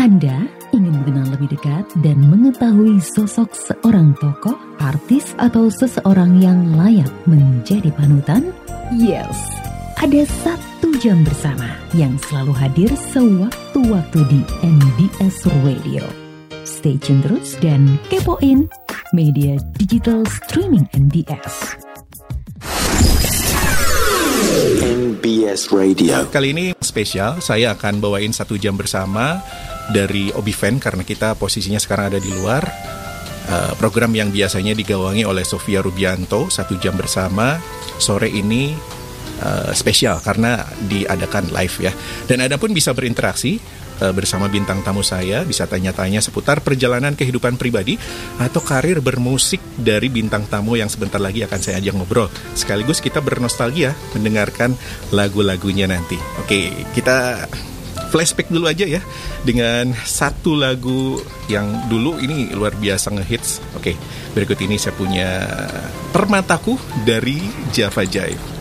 Anda ingin mengenal lebih dekat dan mengetahui sosok seorang tokoh, artis, atau seseorang yang layak menjadi panutan? Yes, ada satu jam bersama yang selalu hadir sewaktu-waktu di MBS Radio. Stay tune terus dan kepoin media digital streaming MBS. MBS Radio. Kali ini spesial, saya akan bawain satu jam bersama dari Obiven karena kita posisinya sekarang ada di luar. Uh, program yang biasanya digawangi oleh Sofia Rubianto satu jam bersama sore ini uh, spesial karena diadakan live ya. Dan Anda pun bisa berinteraksi uh, bersama bintang tamu saya, bisa tanya-tanya seputar perjalanan kehidupan pribadi atau karir bermusik dari bintang tamu yang sebentar lagi akan saya ajak ngobrol. Sekaligus kita bernostalgia mendengarkan lagu-lagunya nanti. Oke, kita flashback dulu aja ya dengan satu lagu yang dulu ini luar biasa ngehits. Oke, berikut ini saya punya Permataku dari Java Jive.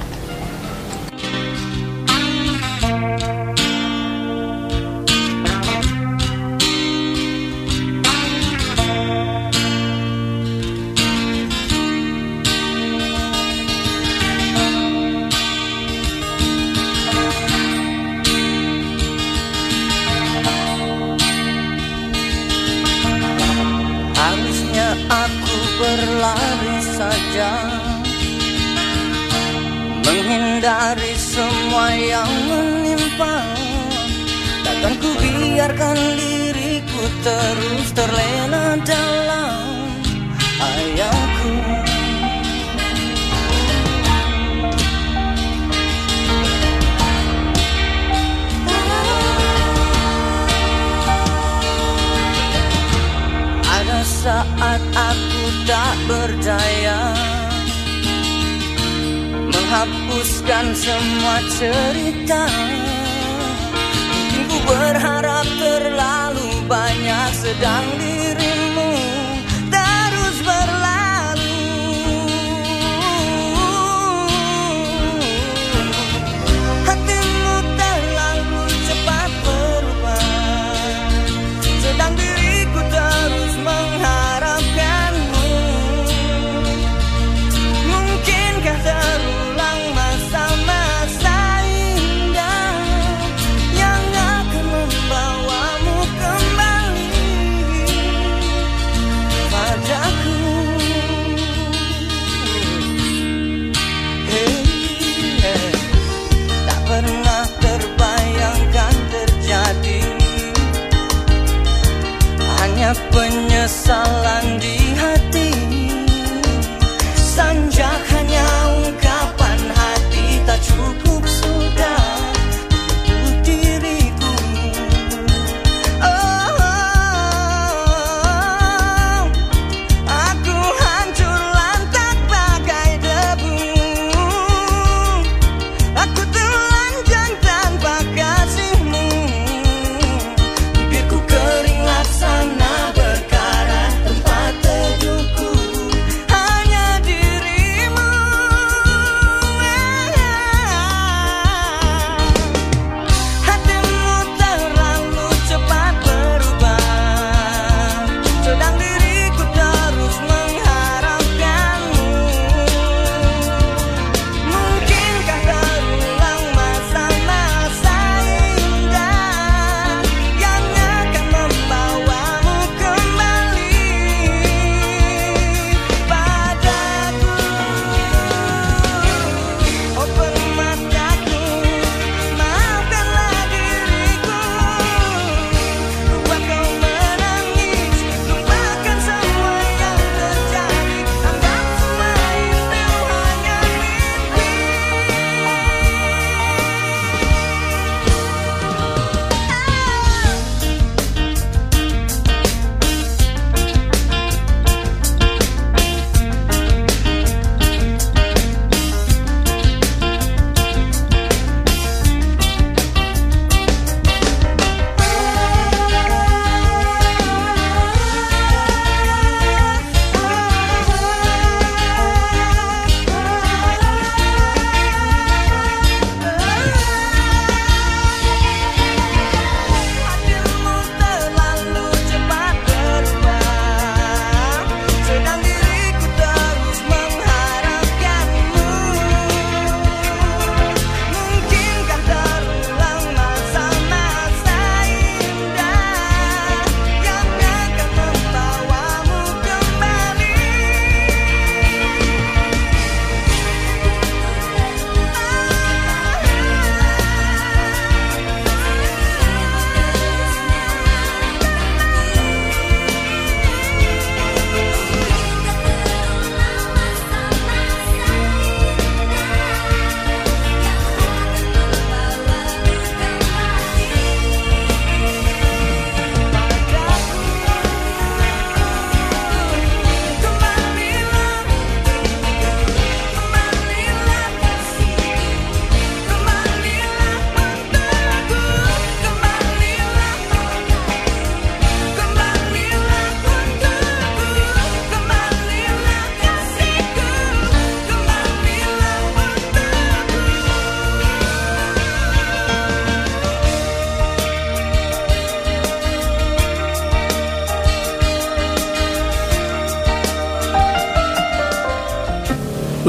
aku tak berdaya Menghapuskan semua cerita. Mungkin ku berharap terlalu banyak sedang di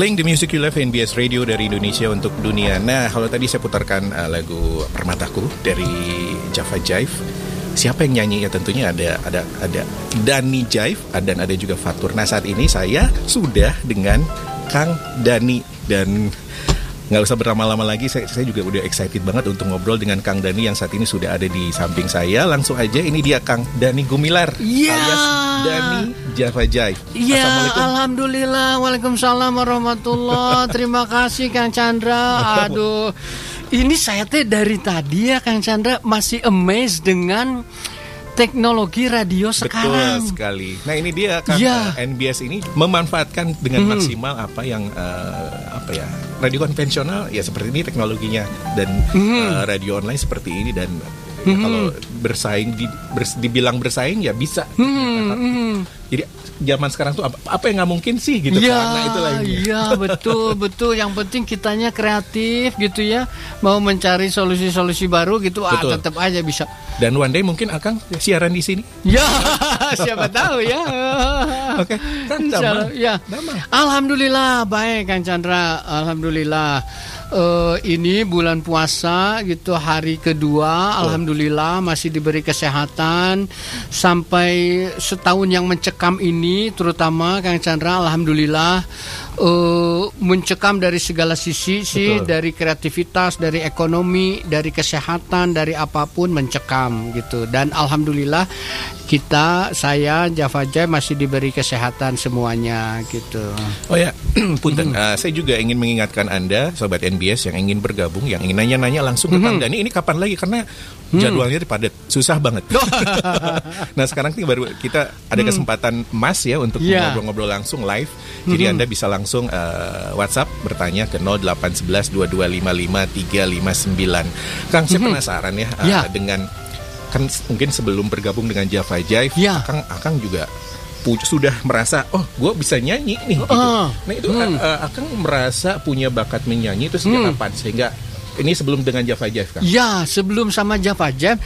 Playing the music you love NBS Radio dari Indonesia untuk dunia. Nah, kalau tadi saya putarkan uh, lagu Permataku dari Java Jive. Siapa yang nyanyi ya tentunya ada ada ada Dani Jive dan ada juga Fatur. Nah saat ini saya sudah dengan Kang Dani dan nggak usah berlama-lama lagi saya, saya juga udah excited banget untuk ngobrol dengan Kang Dani yang saat ini sudah ada di samping saya langsung aja ini dia Kang Dani Gumilar Iya. alias Dani Java Jive Iya, Assalamualaikum alhamdulillah. Waalaikumsalam warahmatullah. Terima kasih Kang Chandra. Aduh. Ini saya teh dari tadi ya Kang Chandra masih amazed dengan teknologi radio sekarang. Betul sekali. Nah ini dia kan Iya. eh, NBS ini memanfaatkan dengan Hmm. maksimal apa yang eh, apa ya radio konvensional ya seperti ini teknologinya dan Hmm. eh, radio online seperti ini dan ya, kalau bersaing di, bers- dibilang bersaing ya bisa. Hmm, hmm. Jadi zaman sekarang tuh apa, apa yang nggak mungkin sih gitu kan? Nah itulah ini. iya betul betul. Yang penting kitanya kreatif gitu ya, mau mencari solusi-solusi baru gitu, ah Betul. tetap aja bisa. Dan one day mungkin akan siaran di sini. Ya, siapa tahu ya. Oke, kan Allah, Damang. ya. Damang. Alhamdulillah baik Kang Chandra. Alhamdulillah. Eh, ini bulan puasa gitu hari kedua. Alhamdulillah masih diberi kesehatan sampai setahun yang mencekam ini, terutama Kang Chandra. Alhamdulillah eh, mencekam dari segala sisi sih, Betul. dari kreativitas, dari ekonomi, dari kesehatan, dari apa pun mencekam gitu. Dan alhamdulillah kita saya Java Jai masih diberi kesehatan semuanya gitu. Oh ya, punten. Eh, saya juga ingin mengingatkan Anda, sobat NBS yang ingin bergabung, yang ingin nanya-nanya langsung ke Kang Dani. Ini kapan lagi? Karena jadwalnya padat, susah banget. nah sekarang nih baru kita ada kesempatan emas ya untuk Iya. ngobrol-ngobrol langsung live. Jadi Anda bisa langsung eh, WhatsApp bertanya ke 0811 2255 359. Kang, saya penasaran ya, eh, Iya. dengan kan mungkin sebelum bergabung dengan Java Jive, Iya. Akang Akang juga sudah merasa oh gue bisa nyanyi nih gitu. Ah. Nah itu Hmm. uh, Akang merasa punya bakat menyanyi itu sejak Hmm. kapan sehingga ini sebelum dengan Java Jive kan? Ya, sebelum sama Java Jam,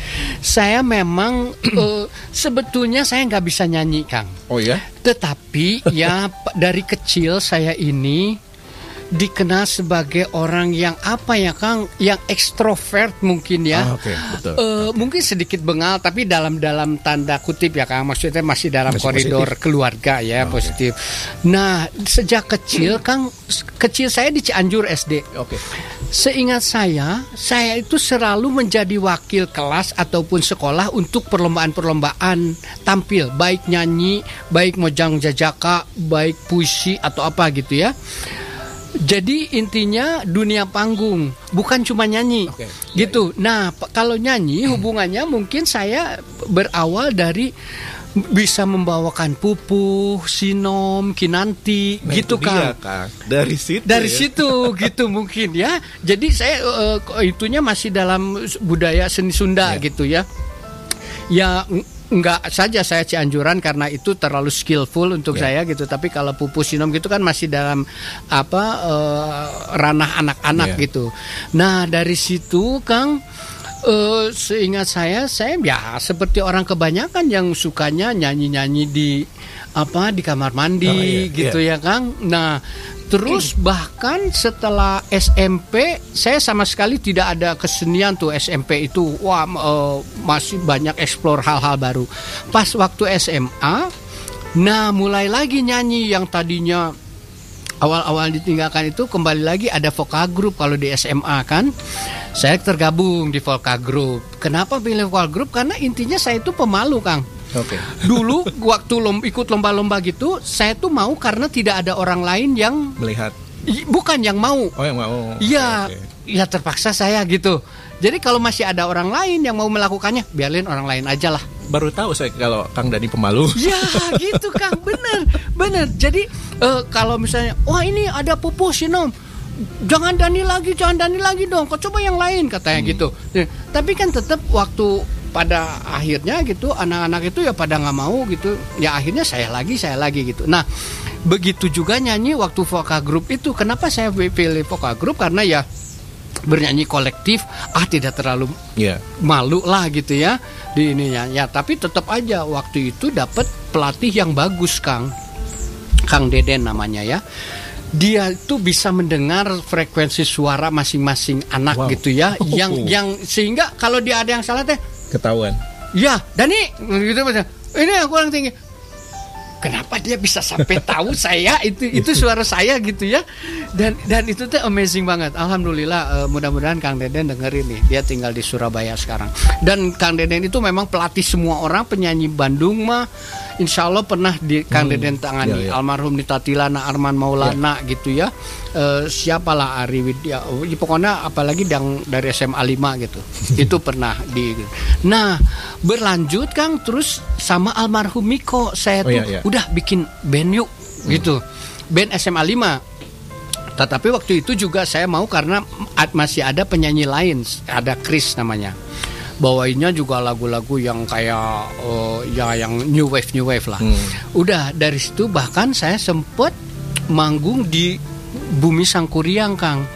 saya memang eh, sebetulnya saya nggak bisa nyanyi, Kang. Oh ya? Tetapi ya dari kecil saya ini dikenal sebagai orang yang apa ya, Kang? Yang ekstrovert mungkin ya. Ah, oke, betul. Eh, mungkin sedikit bengal, tapi dalam dalam tanda kutip ya, Kang. Maksudnya masih dalam Masih koridor positif. keluarga ya, Oke. positif. Nah, sejak kecil, Kang, kecil saya di Cianjur SD. Oke. Seingat saya, saya itu selalu menjadi wakil kelas ataupun sekolah untuk perlombaan-perlombaan tampil, baik nyanyi, baik mojang jajaka, baik puisi atau apa gitu ya. Jadi intinya dunia panggung, bukan cuma nyanyi. Oke. Gitu. Nah, p- kalau nyanyi hubungannya mungkin saya berawal dari bisa membawakan pupuh, sinom, kinanti, Nah, gitu itu dia, kan Kang. Dari situ. dari ya. situ gitu mungkin ya jadi saya kok itunya masih dalam budaya seni Sunda Ya. gitu ya ya nggak saja saya Cianjuran karena itu terlalu skillful untuk Ya. saya gitu tapi kalau pupu sinom gitu kan masih dalam apa eh, ranah anak-anak Ya. gitu nah dari situ Kang eh, seingat saya saya ya seperti orang kebanyakan yang sukanya nyanyi-nyanyi di apa di kamar mandi Oh, iya, gitu ya Kang. Nah, terus bahkan setelah SMP saya sama sekali tidak ada kesenian tuh SMP itu. Wah, eh, masih banyak explore hal-hal baru. Pas waktu SMA, nah mulai lagi nyanyi yang tadinya awal-awal ditinggalkan itu kembali lagi ada vokal group kalau di SMA kan saya tergabung di vokal group kenapa pilih vokal group karena intinya saya itu pemalu Kang Oke. dulu waktu lom, ikut lomba-lomba gitu saya tuh mau karena tidak ada orang lain yang Melihat. bukan yang mau Oh yang mau. Iya, oke. ya terpaksa saya gitu. Jadi kalau masih ada orang lain yang mau melakukannya, biarin orang lain aja lah. Baru tahu saya kalau Kang Dani pemalu. Ya gitu Kang, bener, bener. Jadi eh, kalau misalnya, wah ini ada pupus sinom, jangan Dani lagi, jangan Dani lagi dong. Kau coba yang lain katanya gitu. Ya, tapi kan tetap waktu pada akhirnya gitu anak-anak itu ya pada nggak mau gitu. Ya akhirnya saya lagi saya lagi gitu. Nah begitu juga nyanyi waktu vokal grup itu. Kenapa saya pilih vokal grup? Karena ya bernyanyi kolektif ah tidak terlalu Iya. malu lah gitu ya di ininya. Ya tapi tetap aja waktu itu dapat pelatih yang bagus Kang. Kang Deden namanya ya. Dia itu bisa mendengar frekuensi suara masing-masing anak Wow. gitu ya. Oh. yang yang sehingga kalau dia ada yang salah teh Ketahuan. ya Dani gitu ini yang kurang tinggi. Kenapa dia bisa sampai tahu saya? Itu itu suara saya gitu ya dan dan itu tuh amazing banget. Alhamdulillah eh, mudah-mudahan Kang Deden dengerin nih. Dia tinggal di Surabaya sekarang. Dan Kang Deden itu memang pelatih semua orang. Penyanyi Bandung mah Insya Allah pernah di Kang Deden tangani. Ya, ya. almarhum Nita Tilana Arman Maulana gitu ya. Eh, siapalah Ari Widya. Oh, ya, pokoknya apalagi yang dari SMA 5 gitu. Itu pernah di nah berlanjut Kang terus sama almarhum Miko. Saya Oh, tuh iya, iya. udah bikin band yuk gitu. Band SMA 5 tetapi waktu itu juga saya mau karena masih ada penyanyi lain ada Chris namanya. Bawainnya juga lagu-lagu yang kayak eh, ya yang new wave new wave lah. Udah dari situ bahkan saya sempet manggung di Bumi Sangkuriang Kang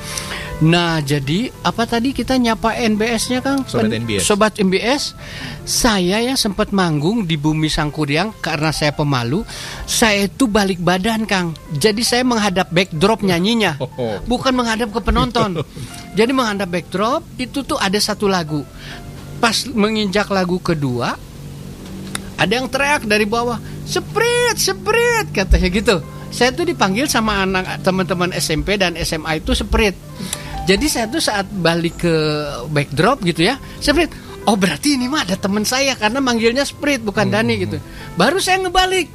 Nah jadi apa tadi kita nyapa NBS-nya Kang? Sobat NBS. Sobat NBS Saya yang sempat manggung di Bumi Sangkuriang Karena saya pemalu Saya itu balik badan Kang. Jadi saya menghadap backdrop nyanyinya Oh, oh. Bukan menghadap ke penonton. Jadi menghadap backdrop Itu tuh ada satu lagu. Pas menginjak lagu kedua ada yang teriak dari bawah seprit seprit katanya gitu. Saya tuh dipanggil sama anak teman-teman SMP dan SMA itu seprit jadi saya tuh saat balik ke backdrop gitu ya seprit oh berarti ini mah ada teman saya karena manggilnya seprit bukan Dani gitu. baru saya ngebalik.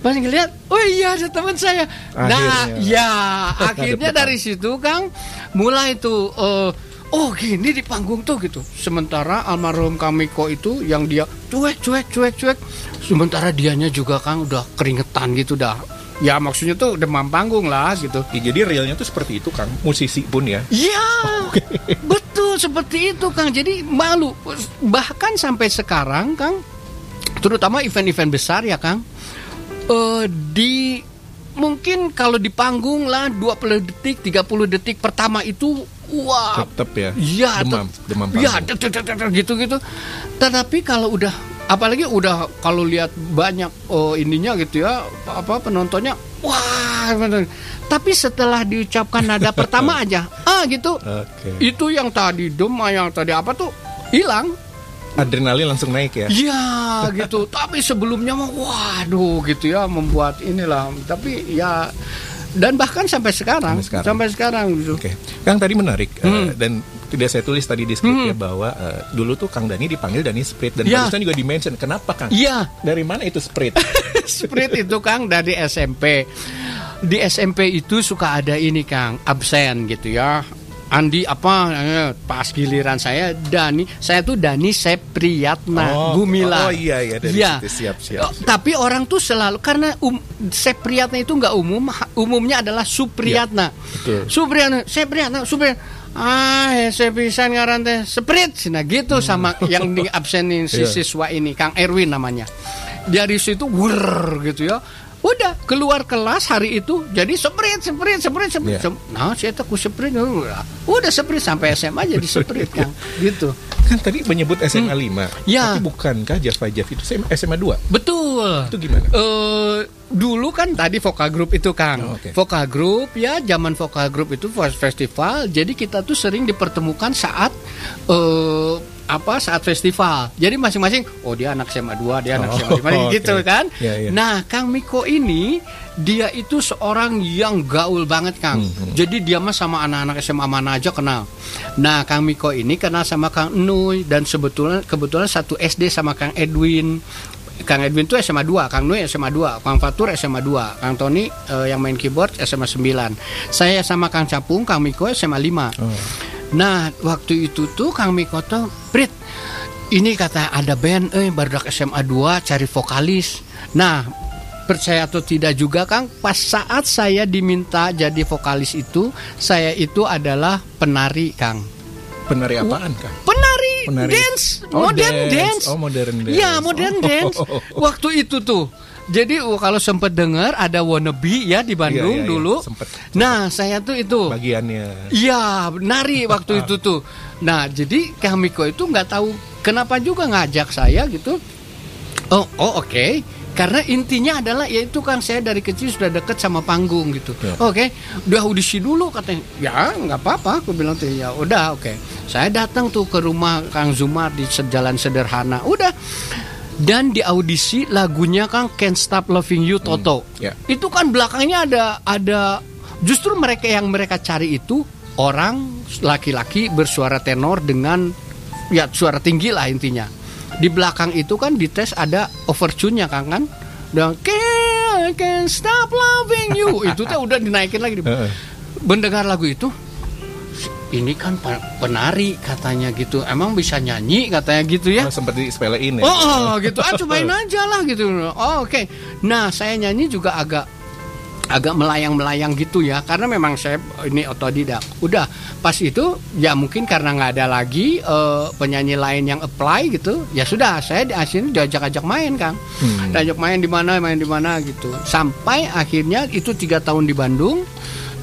Pas ngeliat oh iya ada teman saya. Nah Akhirnya. ya akhirnya dari situ Kang mulai tuh eh, oh gini di panggung tuh gitu. Sementara almarhum Kamiko itu yang dia cuek cuek cuek cuek. Sementara dianya juga Kang udah keringetan gitu dah ya maksudnya tuh demam panggung lah gitu Ya, jadi realnya tuh seperti itu Kang. Musisi pun ya. Iya, betul seperti itu Kang. Jadi malu. Bahkan sampai sekarang Kang, terutama event-event besar ya Kang, eh, di mungkin kalau di panggung lah 20 detik, 30 detik pertama itu wah Tetap ya. Iya, Demam, demam Iya, panggung. tet- tet- gitu-gitu. Tetapi kalau udah apalagi udah kalau lihat banyak oh, ininya gitu ya, apa penontonnya wah bener. Tapi setelah diucapkan nada pertama aja, ah gitu. Oke. Itu yang tadi demam yang tadi apa tuh hilang. Adrenalin langsung naik ya. Iya gitu. Tapi sebelumnya mah waduh gitu ya membuat inilah. Tapi ya dan bahkan sampai sekarang, Sampai sekarang. sampai sekarang gitu. Oke, Kang tadi menarik eh, Hmm. dan tidak saya tulis tadi di skripnya bahwa eh, dulu tuh Kang Dani dipanggil Dani Sprit dan Ya. barusan juga di mention kenapa Kang? Iya. Dari mana itu Sprit? Sprint itu Kang dari SMP. Di SMP itu suka ada ini Kang, absen gitu ya. Andi apa eh, pas giliran saya Dani, saya tuh Dani Sepriyatna Oh, Gumila. oh, iya, iya, dari situ. Siap, siap, siap. Tapi orang tuh selalu karena um, Sepriyatna itu nggak umum, umumnya adalah Supriyatna. Iya, betul. Supriyatna, Sepriyatna, Supriyatna. Ah, ya saya pisan ngaran teh Seprit, nah gitu sama yang di absenin si Iya. siswa ini, Kang Erwin namanya. Dari situ wur gitu ya. Udah keluar kelas hari itu jadi seprit seprit seprit seprit. Iya. Sem- Nah, saya tuh ku seprit udah udah seprit sampai SMA jadi seprit Kang. Gitu. kan tadi menyebut SMA 5. Ya. Tapi bukankah Java Jav itu SMA 2? Betul. Itu gimana? Eh dulu kan tadi vokal group itu Kang. Oh, oke. Vokal group ya zaman vokal group itu fes- festival. Jadi kita tuh sering dipertemukan saat eh apa saat festival. Jadi masing-masing oh dia anak SMA 2, dia anak Oh, SMA 5 gitu oke. kan. Ya, ya. Nah, Kang Miko ini dia itu seorang yang gaul banget Kang. Hmm, Jadi dia mah sama anak-anak SMA mana aja kenal. Nah, Kang Miko ini kenal sama Kang Nuy dan sebetulnya kebetulan satu SD sama Kang Edwin. Kang Edwin tuh SMA 2, Kang Nuy SMA 2, Kang Fatur SMA 2, Kang Tony eh, yang main keyboard SMA 9. Saya sama Kang Capung, Kang Miko SMA 5. Oh. Nah, waktu itu tuh Kang Miko tuh, Prit, ini kata ada band, eh barudak SMA 2 cari vokalis. Nah, percaya atau tidak juga Kang, pas saat saya diminta jadi vokalis itu, saya itu adalah penari Kang. Penari apaan Kang? Penari, Penari. dance, Oh, modern dance. dance. Oh, modern dance. Ya, modern Oh. dance. Waktu itu tuh. Jadi kalau sempat dengar ada wannabe ya di Bandung Iya, iya, iya. dulu. Sempet, Nah, saya tuh itu Bagiannya. Iya, nari waktu itu tuh. Nah, jadi Kang Miko itu nggak tahu kenapa juga ngajak saya gitu. Oh, oh oke. Karena intinya adalah yaitu kan saya dari kecil sudah dekat sama panggung gitu. Ya. Oke, udah audisi dulu katanya. Ya nggak apa-apa, aku bilang tuh ya udah oke. Saya datang tuh ke rumah Kang Zumar di jalan sederhana. Udah dan di audisi lagunya Kang Can't Stop Loving You Toto. ya. Itu kan belakangnya ada ada justru mereka yang mereka cari itu orang laki-laki bersuara tenor dengan ya suara tinggi lah intinya. Di belakang itu kan di tes ada overtune-nya Kang kan. Dan Can't, can't stop loving you itu tuh udah dinaikin lagi. Mendengar lagu itu ini kan pe- penari katanya gitu. Emang bisa nyanyi katanya gitu ya. Oh, sempat disepelein ya. Oh, oh, gitu. Ah cobain aja lah gitu. Oh, oke. Nah, saya nyanyi juga agak agak melayang-melayang gitu ya karena memang saya ini otodidak. Udah pas itu ya mungkin karena nggak ada lagi eh, penyanyi lain yang apply gitu. Ya sudah, saya di sini diajak-ajak main, Kang. Hmm. Diajak main di mana, main di mana gitu. Sampai akhirnya itu tiga tahun di Bandung.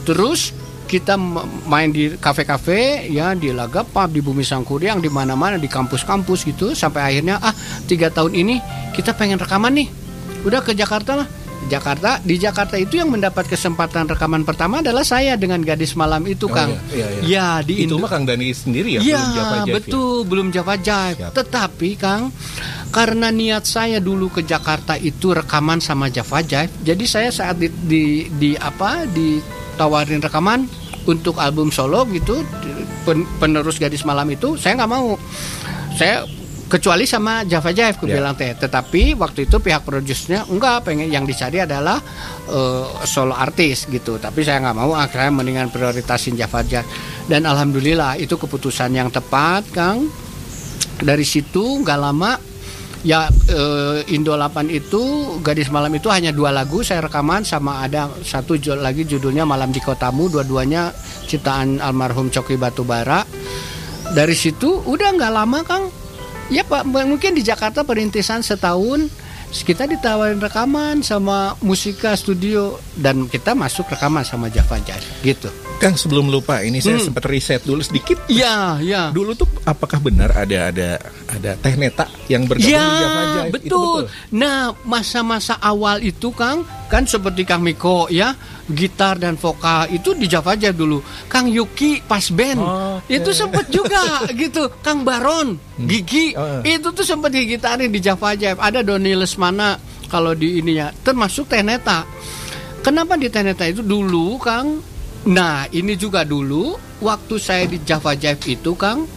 Terus kita main di kafe-kafe ya di Lagapap di Bumi Sangkuriang di mana-mana di kampus-kampus gitu sampai akhirnya ah tiga tahun ini kita pengen rekaman nih udah ke Jakarta lah Jakarta di Jakarta itu yang mendapat kesempatan rekaman pertama adalah saya dengan gadis malam itu Oh, Kang iya, iya, iya. ya di Itu Indo- mah Kang Dani sendiri ya, Iya belum Java Jive ya? betul belum Java Jive. Siap. Tetapi Kang karena niat saya dulu ke Jakarta itu rekaman sama Java Jive. Jadi saya saat di, di, di apa ditawarin rekaman untuk album solo gitu penerus gadis malam itu saya nggak mau. Saya kecuali sama Java Jive aku Ya. bilang teh. Tetapi waktu itu pihak produsernya enggak pengen yang dicari adalah eh, solo artis gitu. Tapi saya nggak mau akhirnya mendingan prioritasin Java Jive. Dan alhamdulillah itu keputusan yang tepat, Kang. Dari situ nggak lama ya eh, Indo 8 itu Gadis Malam itu hanya dua lagu saya rekaman sama ada satu lagi judulnya Malam di Kotamu dua-duanya ciptaan almarhum Coki Batubara. Dari situ udah nggak lama Kang. Ya Pak mungkin di Jakarta perintisan setahun kita ditawarin rekaman sama Musika Studio dan kita masuk rekaman sama Java Jazz gitu Kang sebelum lupa ini saya Hmm. sempat riset dulu sedikit. Iya, iya. Dulu tuh apakah benar ada ada ada Teh Neta yang bergabung Ya, di Java Jive? Itu betul. Nah, masa-masa awal itu Kang, kan seperti Kang Miko ya, gitar dan vokal itu di Java Jive dulu. Kang Yuki pas band. Oh, oke. Itu sempet juga gitu. Kang Baron, Gigi, Oh. itu tuh sempet digitarin di Java Jive. Ada Doni Lesmana kalau di ininya, termasuk Teneta. Kenapa di Teneta itu dulu Kang? Nah, ini juga dulu waktu saya di Java Jive itu Kang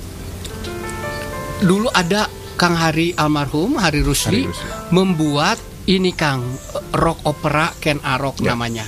dulu ada Kang Hari almarhum Hari Rusli, Hari Rusli. membuat ini Kang rock opera Ken Arok Ya. namanya.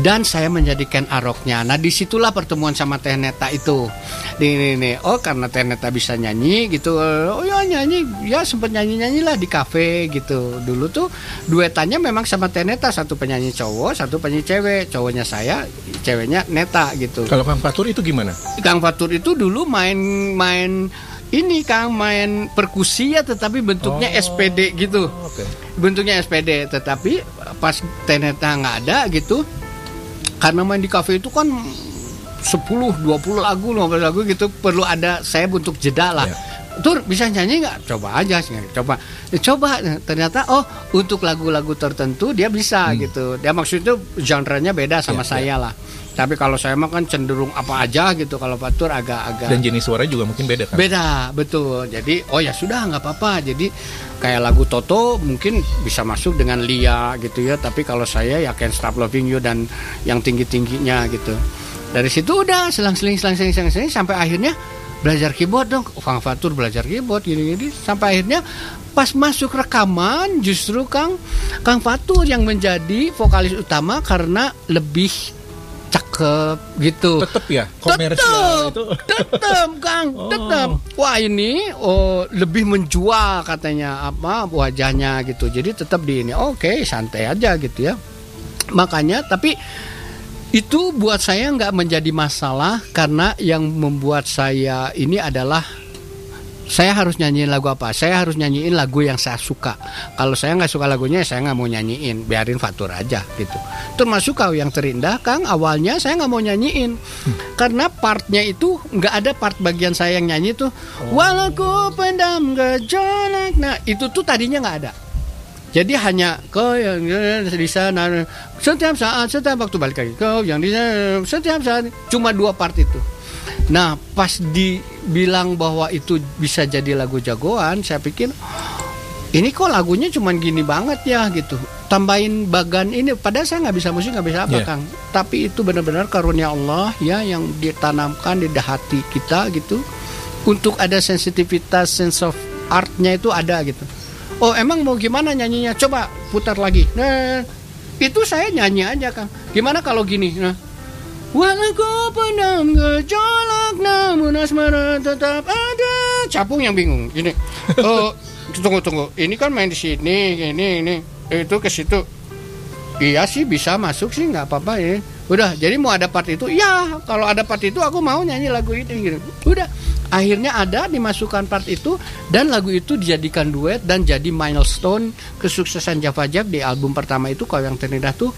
Dan saya menjadi Ken Aroknya. Nah di situlah pertemuan sama Teh Neta itu. Nih, nih. Oh karena Teh Neta bisa nyanyi gitu. Oh ya nyanyi, ya sempet nyanyi nyanyi lah di kafe gitu. Dulu tuh duetannya memang sama Teh Neta satu penyanyi cowok, satu penyanyi cewek. Cowoknya saya, ceweknya Neta gitu. Kalau Kang Fatur itu gimana? Kang Fatur itu dulu main main ini Kang main perkusi ya tetapi bentuknya Oh. SPD gitu. Oke. Bentuknya SPD tetapi pas Teneta nggak ada gitu karena main di kafe itu kan 10, 20 lagu, 15 lagu gitu perlu ada saya untuk jeda lah. Ya. Tur bisa nyanyi nggak? Coba aja, coba, Ya, coba. Ternyata oh untuk lagu-lagu tertentu dia bisa gitu. Dia maksudnya genre-nya beda sama Ya, saya lah. Tapi kalau saya mah kan cenderung apa aja gitu. Kalau Fatur agak-agak Dan jenis suara juga mungkin beda kan? beda betul. Jadi oh ya sudah nggak apa-apa. Jadi kayak lagu Toto mungkin bisa masuk dengan Lia gitu ya. Tapi kalau saya ya Can't Stop Loving You dan yang tinggi tingginya gitu. Dari situ udah selang-seling selang-seling selang-seling sampai akhirnya belajar keyboard dong. Kang Fatur belajar keyboard gini-gini. Sampai akhirnya pas masuk rekaman justru Kang Kang Fatur yang menjadi vokalis utama karena lebih cakep gitu. Tetep ya? Komersial itu. tetep Kang. Oh. tetep. Wah ini oh lebih menjual katanya apa wajahnya gitu. Jadi tetap di ini. Oke santai aja gitu ya. Makanya tapi itu buat saya nggak menjadi masalah karena yang membuat saya ini adalah saya harus nyanyiin lagu apa? Saya harus nyanyiin lagu yang saya suka. Kalau saya nggak suka lagunya, saya nggak mau nyanyiin, biarin fatur aja gitu. Termasuk kau yang terindah, Kang. Awalnya saya nggak mau nyanyiin karena partnya itu nggak ada part bagian saya yang nyanyi tuh. Walau ku pendam gejolak. Nah itu tuh tadinya nggak ada. Jadi hanya kau yang di sana setiap saat setiap waktu balik lagi kau yang di sana setiap saat cuma dua part itu. Nah pas dibilang bahwa itu bisa jadi lagu jagoan, saya pikir ini kok lagunya cuman gini banget ya gitu. Tambahin bagan ini, padahal saya nggak bisa musik nggak bisa apa Yeah. kang. Tapi itu benar-benar karunia Allah ya yang ditanamkan di hati kita gitu. Untuk ada sensitivitas sense of artnya itu ada gitu. Oh emang mau gimana nyanyinya? Coba putar lagi. Nah itu saya nyanyi aja kang. Gimana kalau gini? Nah, Walau kau pernah gejolak namun asmara tetap ada. Capung yang bingung. Ini. Oh, tunggu tunggu. Ini kan main di sini, ini ini itu ke situ. Iya sih bisa masuk sih nggak apa-apa ya. Udah, jadi mau ada part itu, ya kalau ada part itu aku mau nyanyi lagu itu gitu. Udah, akhirnya ada dimasukkan part itu dan lagu itu dijadikan duet dan jadi milestone kesuksesan Java Jive di album pertama itu kalau yang terindah tuh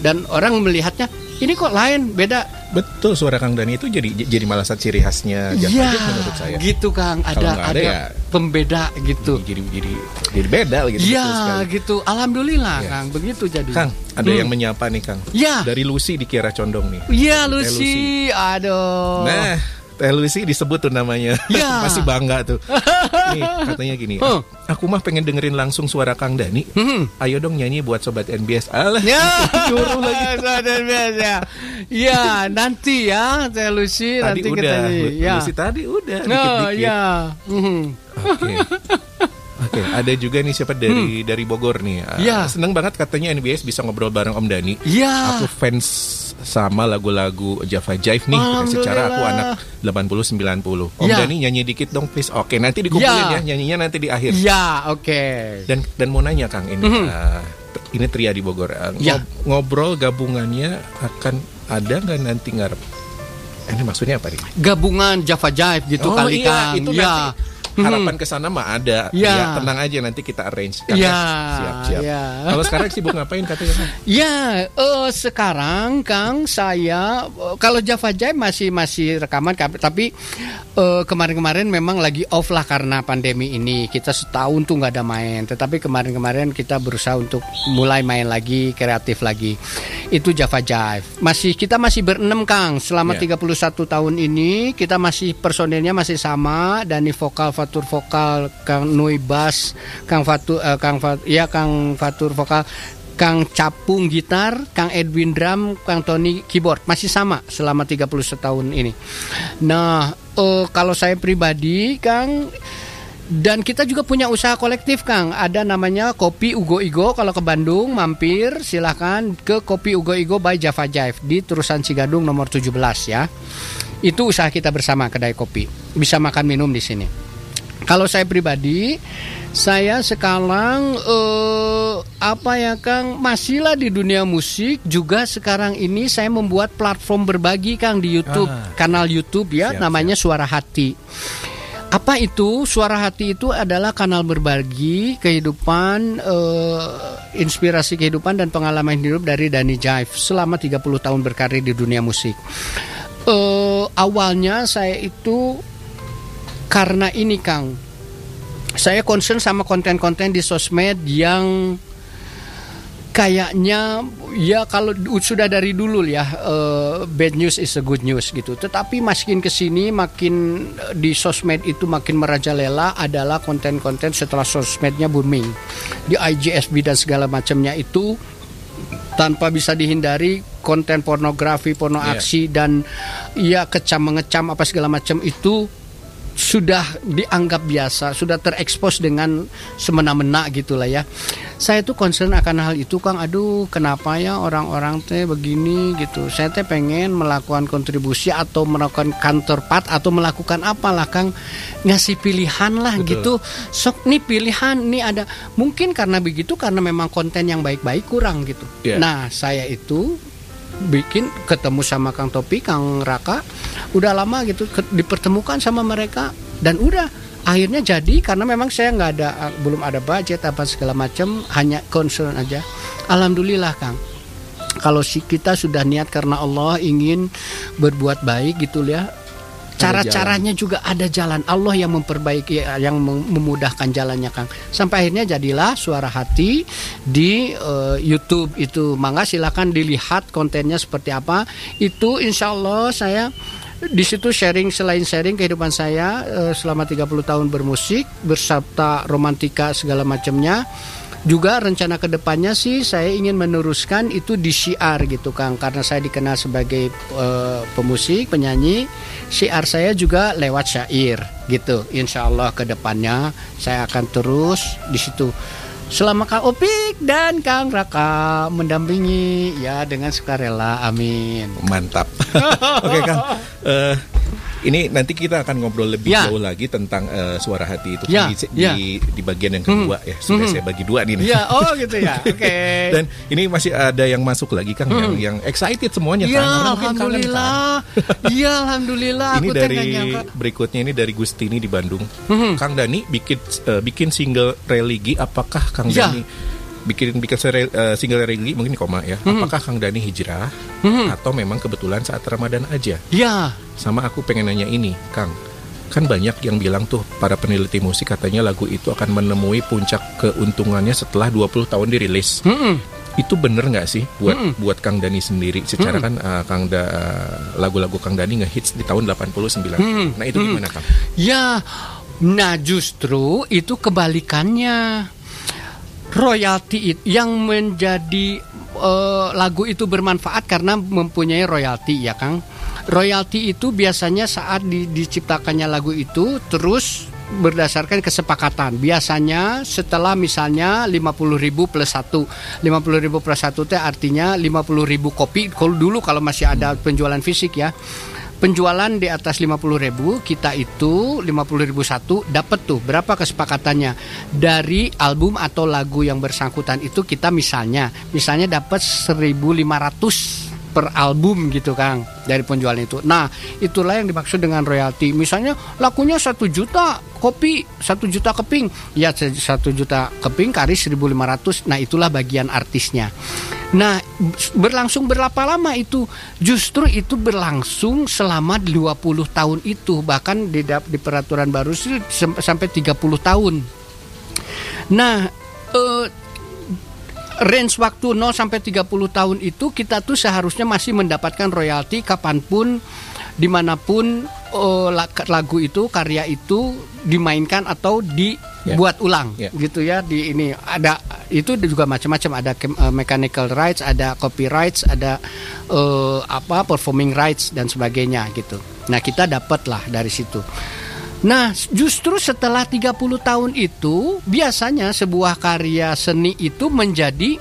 dan orang melihatnya ini kok lain beda Betul suara Kang Dani itu jadi jadi malah satu ciri khasnya Java Iya, Jive menurut saya. gitu Kang ada ada, ada ya- pembeda gitu Jadi jadi jadi beda gitu. Iya sekali. gitu alhamdulillah Iya. Kang begitu jadi Kang, ada Hmm. yang menyapa nih Kang. Iya. Dari Lucy di Kiara Condong nih. Iya Teh Lucy aduh Nah, Teh Lucy disebut tuh namanya. Oh. Iya. Masih bangga tuh. nih, katanya gini. Huh. Aku mah pengen dengerin langsung suara Kang Dani. Hmm. Ayo dong nyanyi buat sobat NBS. Alah. Ya, lagi. Sadar biasa. Ya, nanti ya, Teh Lucy Tadi nanti udah. kita nyanyi. Ya. Lucy tadi udah No, dikit-dikit. ya. Mhm. Oke. Oke, ada juga nih siapa dari dari Bogor nih. Ah, Hmm. Iya. Seneng banget katanya NBS bisa ngobrol bareng Om Dani. Ya. Aku fans sama lagu-lagu Java Jive nih. Secara aku anak 80 90. Om Ya. Dani nyanyi dikit dong please. Oke, nanti dikumpulin Ya. ya nyanyinya nanti di akhir. Ya, oke. Dan dan mau nanya Kang ini Mhm. ah, t- ini Tria di Bogor. Ah, Ya. ngob- Ngobrol gabungannya akan ada nggak nanti ngarep? Eh, Ini maksudnya apa nih? Gabungan Java Jive gitu Oh, kali iya, Kang. itu ya. nanti harapan ke sana mah ada. Ya. Ya, tenang aja nanti kita arrange. Kang, Ya, Siap, siap. ya. Kalau sekarang sibuk ngapain katanya? Ya, eh, sekarang Kang saya eh, kalau Java Jive masih masih rekaman tapi eh, kemarin-kemarin memang lagi off lah karena pandemi ini. Kita setahun tuh nggak ada main. Tetapi kemarin-kemarin kita berusaha untuk mulai main lagi, kreatif lagi. Itu Java Jive. Masih kita masih berenam Kang selama Ya. 31 tahun ini kita masih personilnya masih sama Dani vokal Fatur vokal Kang Nui bass Kang Fatur eh, Kang Fat, ya Kang Fatur vokal Kang Capung gitar, Kang Edwin drum, Kang Tony keyboard. Masih sama selama 31 tahun ini. Nah, eh, kalau saya pribadi Kang dan kita juga punya usaha kolektif Kang. Ada namanya Kopi Ugo Igo. Kalau ke Bandung mampir silahkan ke Kopi Ugo Igo by Java Jive Di Terusan Cigadung nomor 17 ya. Itu usaha kita bersama kedai kopi. Bisa makan minum di sini Kalau saya pribadi Saya sekarang eh, Apa ya Kang? Masihlah di dunia musik. Juga sekarang ini saya membuat platform berbagi Kang di Youtube. Ah. Kanal Youtube ya Siap, Namanya Suara Hati. Apa itu? Suara hati itu adalah kanal berbagi kehidupan eh, inspirasi kehidupan dan pengalaman hidup dari Dani Jive selama 30 tahun berkarir di dunia musik. Eh, awalnya saya itu karena ini Kang saya concern sama konten-konten di sosmed yang kayaknya ya kalau sudah dari dulu ya eh, bad news is a good news gitu. Tetapi makin ke sini makin eh, di sosmed itu makin merajalela adalah konten-konten setelah sosmednya booming di IGSB dan segala macamnya itu tanpa bisa dihindari konten pornografi, porno Iya. aksi dan ya kecam mengecam apa segala macam itu sudah dianggap biasa, sudah terekspos dengan semena-mena gitulah ya. Saya tuh concern akan hal itu Kang. Aduh, kenapa ya orang-orang teh begini gitu. Saya teh pengen melakukan kontribusi atau melakukan counterpart atau melakukan apalah Kang ngasih pilihan lah Betul. gitu. Sok nih pilihan nih ada. Mungkin karena begitu karena memang konten yang baik-baik kurang gitu. Iya. Nah, saya itu bikin ketemu sama Kang Topi, Kang Raka, udah lama gitu dipertemukan sama mereka dan udah akhirnya jadi karena memang saya nggak ada belum ada budget apa segala macam hanya concern aja. Alhamdulillah Kang. Kalau si kita sudah niat karena Allah ingin berbuat baik gitu ya. Cara-caranya juga ada jalan. Allah yang memperbaiki yang mem- memudahkan jalannya Kang. Sampai akhirnya jadilah suara hati di eh, YouTube itu. Mangga silakan dilihat kontennya seperti apa. Itu insya Allah saya di situ sharing selain sharing kehidupan saya eh, selama 30 tahun bermusik bersabda romantika segala macamnya juga rencana ke depannya sih saya ingin meneruskan itu di syiar gitu Kang. Karena saya dikenal sebagai eh, pemusik penyanyi syiar saya juga lewat syair gitu. Insya Allah ke depannya saya akan terus di situ. Selama Kang Opik dan Kang Raka mendampingi ya dengan sukarela. Amin. Mantap. Oke Kang, Eh, ini nanti kita akan ngobrol lebih Ya. jauh lagi tentang eh, suara hati itu Ya, di, ya. di di bagian yang kedua ya. Sudah Mhm. saya bagi dua nih. ya oh gitu ya oke Dan ini masih ada yang masuk lagi Kang yang yang excited semuanya Iya, Kang. Kangen, Kang. alhamdulillah. Iya, alhamdulillah. ini Aku dari berikutnya ini dari Gustini di Bandung. Mhm. Kang Dani bikin eh, bikin single religi apakah Kang Ya. Dani bikin bikin eh, single religi mungkin koma ya. Mhm. Apakah Kang Dani hijrah Mhm. atau memang kebetulan saat Ramadan aja? Ya, Sama aku pengen nanya ini, Kang. Kan banyak yang bilang tuh para peneliti musik katanya lagu itu akan menemui puncak keuntungannya setelah 20 tahun dirilis. Mm-mm. Itu bener nggak sih buat Mm-mm. buat Kang Dani sendiri? Secara Mm-mm. kan uh, Kang da lagu-lagu Kang Dani ngehits di tahun 89. Mm-mm. Nah, itu Mm-mm. gimana, Kang? ya. Nah, justru itu kebalikannya. Royalti yang menjadi eh, lagu itu bermanfaat karena mempunyai royalti ya, Kang. Royalti itu biasanya saat di- diciptakannya lagu itu terus berdasarkan kesepakatan. Biasanya setelah misalnya 50.000 plus 1. 50.000 plus 1 itu artinya 50.000 kopi. Kalau dulu kalau masih ada penjualan fisik ya. Penjualan di atas 50.000 kita itu 50.000 satu dapat tuh berapa kesepakatannya? Dari album atau lagu yang bersangkutan itu kita misalnya misalnya dapat 1.500 per album gitu Kang dari penjualan itu. Nah itulah yang dimaksud dengan royalti. Misalnya lakunya satu juta kopi, satu juta keping, ya satu juta keping kali 1.500. Nah itulah bagian artisnya. Nah berlangsung berapa lama itu? Justru itu berlangsung selama 20 tahun itu bahkan di, di peraturan baru sampai 30 tahun. Nah, eh, range waktu 0 sampai 30 tahun itu kita tuh seharusnya masih mendapatkan royalti kapan pun di mana pun la- lagu itu karya itu dimainkan atau dibuat ulang Ya. gitu ya di ini. Ada itu juga macam-macam. Ada eh, mechanical rights ada copyrights ada eh, apa performing rights dan sebagainya gitu. Nah kita dapat lah dari situ Nah, justru setelah 30 tahun itu, biasanya sebuah karya seni itu menjadi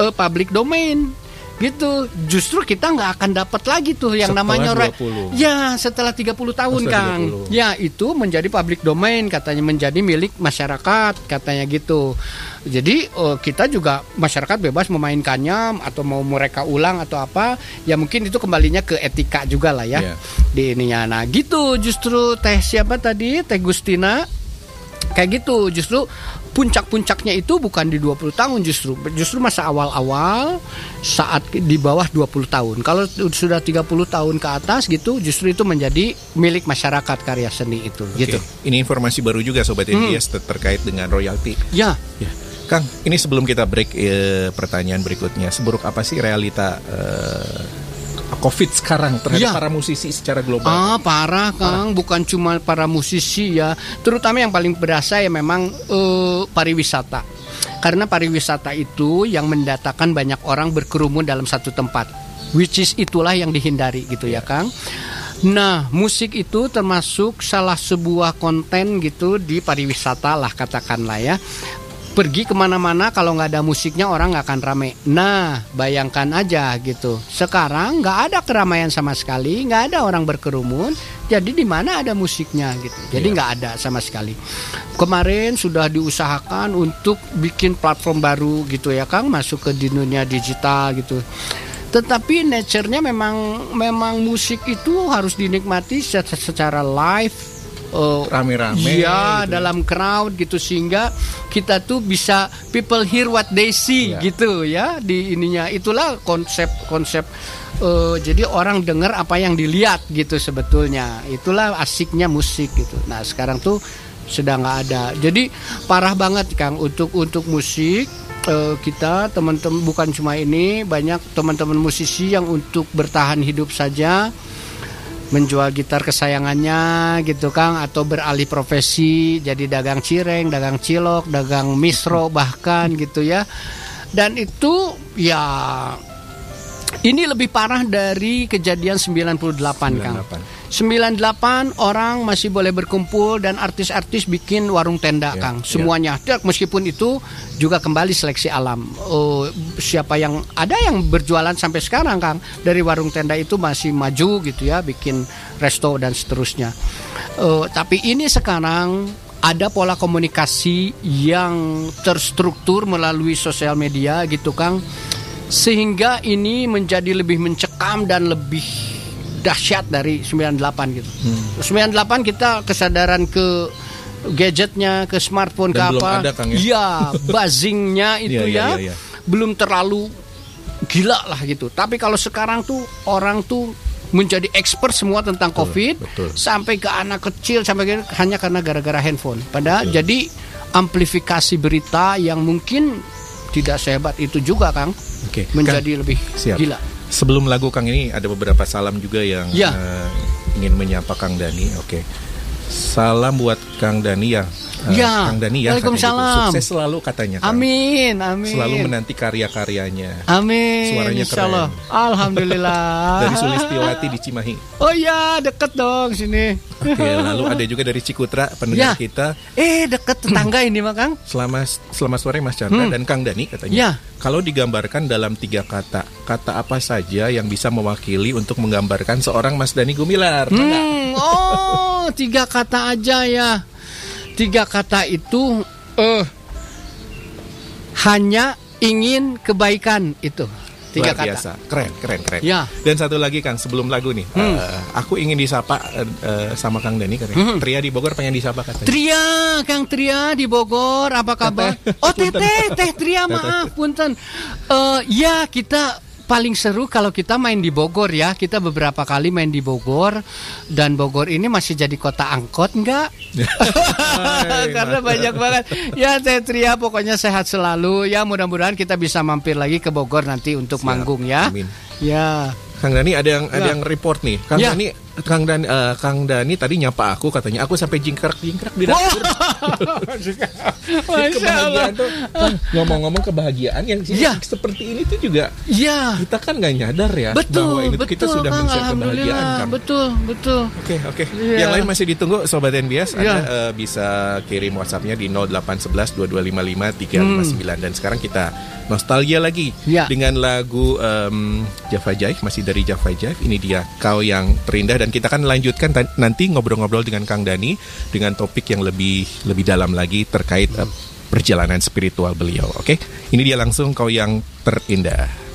eh, public domain. Gitu. Justru kita nggak akan dapat lagi tuh yang Setelah namanya ora- 20. Ya, setelah 30 tahun, Setelah Kang. 30. Ya, itu menjadi public domain katanya menjadi milik masyarakat katanya gitu. Jadi eh, kita juga masyarakat bebas memainkannya atau mau mereka ulang atau apa, ya mungkin itu kembalinya ke etika juga lah ya Iya. di ininya. Nah, gitu justru teh siapa tadi? Teh Gustina kayak gitu justru puncak-puncaknya itu bukan di 20 tahun justru justru masa awal-awal saat di bawah 20 tahun kalau sudah 30 tahun ke atas gitu justru itu menjadi milik masyarakat karya seni itu Oke. gitu Ini informasi baru juga sobat Hmm. Terkait dengan royalti. ya Ya. Kang, ini sebelum kita break eh, pertanyaan berikutnya, seburuk apa sih realita eh, COVID sekarang terhadap Ya. para musisi secara global? Ah parah Kang, bukan cuma para musisi ya, terutama yang paling berasa ya memang eh, pariwisata. Karena pariwisata itu yang mendatangkan banyak orang berkerumun dalam satu tempat, which is itulah yang dihindari gitu ya Kang. Nah, musik itu termasuk salah sebuah konten gitu di pariwisata lah katakanlah ya pergi ke mana-mana kalau nggak ada musiknya orang nggak akan rame. Nah, bayangkan aja gitu. Sekarang nggak ada keramaian sama sekali, nggak ada orang berkerumun. Jadi di mana ada musiknya gitu. Jadi Iya. nggak ada sama sekali. Kemarin sudah diusahakan untuk bikin platform baru gitu ya, Kang, masuk ke dunia digital gitu. Tetapi nature-nya memang memang musik itu harus dinikmati secara, secara live uh, Rame-rame Iya, gitu. dalam crowd gitu sehingga kita tuh bisa people hear what they see Iya. gitu ya di ininya. Itulah konsep-konsep eh, jadi orang dengar apa yang dilihat gitu sebetulnya. Itulah asiknya musik gitu. Nah, sekarang tuh sedang nggak ada. Jadi parah banget Kang untuk untuk musik eh, kita teman-teman bukan cuma ini banyak teman-teman musisi yang untuk bertahan hidup saja menjual gitar kesayangannya gitu Kang atau beralih profesi jadi dagang cireng, dagang cilok, dagang misro bahkan gitu ya. Dan itu ya ini lebih parah dari kejadian 98, Kang. 98 orang masih boleh berkumpul dan artis-artis bikin warung tenda Ya, Kang. ya. semuanya. Dan meskipun itu juga kembali seleksi alam. Oh, siapa yang ada yang berjualan sampai sekarang Kang dari warung tenda itu masih maju gitu ya bikin resto dan seterusnya. Eh, tapi ini sekarang ada pola komunikasi yang terstruktur melalui sosial media gitu Kang. Sehingga ini menjadi lebih mencekam dan lebih dahsyat dari 98 gitu. Hmm. 98 kita kesadaran ke gadgetnya, ke smartphone Dan ke belum apa? ada, Kang, ya? Iya, buzzingnya itu Iya, iya, ya iya, iya. belum terlalu gila lah gitu. Tapi kalau sekarang tuh orang tuh menjadi expert semua tentang COVID betul. sampai ke anak kecil sampai ke, hanya karena gara-gara handphone. Padahal jadi amplifikasi berita yang mungkin tidak sehebat itu juga Kang Oke, menjadi lebih Siap. gila. Sebelum lagu Kang ini ada beberapa salam juga yang Ya. eh, ingin menyapa Kang Dani. Oke. Salam buat Kang Dani ya. Eh, Ya. Kang Dani ya. katanya Waalaikumsalam. gitu. Sukses selalu katanya. Kang. Amin, amin. Selalu menanti karya-karyanya. Amin. Suaranya insya Allah. keren. Alhamdulillah. Dari Sulistiowati di Cimahi. Oh iya, deket dong sini. Oke, lalu ada juga dari Cikutra pendengar Ya. kita. Eh, deket tetangga ini mah Kang. Selamat selamat sore Mas Chandra Hmm. dan Kang Dani katanya. Ya. Kalau digambarkan dalam tiga kata, kata apa saja yang bisa mewakili untuk menggambarkan seorang Mas Dani Gumilar? Hmm, oh, tiga kata aja ya. Tiga kata itu eh hanya ingin kebaikan itu. Tiga Luar kata. biasa, keren, keren, keren. Ya. Dan satu lagi Kang, sebelum lagu nih, Hmm. eh, aku ingin disapa eh, sama Kang Dani katanya. Hmm. Tria di Bogor pengen disapa katanya. Tria, Kang Tria di Bogor, apa kabar? Oh, Teteh, Teh Tria, maaf, punten. Eh, ya, kita paling seru kalau kita main di Bogor ya. Kita beberapa kali main di Bogor dan Bogor ini masih jadi kota angkot enggak? Hai, Karena banyak banget. Ya, Teh Tria pokoknya sehat selalu. Ya, mudah-mudahan kita bisa mampir lagi ke Bogor nanti untuk Siap, manggung ya. amin. Ya. Kang Dani ada yang ada Ya. yang report nih. Kang Ya. Dani Kang Dani eh, Kang Dani tadi nyapa aku katanya aku sampai jingkrak-jingkrak di dapur. Kebahagiaan tuh ngomong-ngomong kebahagiaan yang Ya. seperti ini tuh juga Ya. kita kan nggak nyadar ya bahwa Betul, ini tuh betul, kita sudah Kang. men-share kebahagiaan kan. Betul, betul. Oke oke. Iya. Yang lain masih ditunggu sobat NBS. Anda Iya. eh, bisa kirim WhatsAppnya di 0811 2255 359 dan sekarang kita nostalgia lagi Iya. dengan lagu em, Java Jive masih dari Java Jive. Ini dia kau yang terindah dan kita akan lanjutkan nanti ngobrol-ngobrol dengan Kang Dani dengan topik yang lebih lebih dalam lagi terkait eh, perjalanan spiritual beliau. Oke, ini dia langsung kau yang terindah.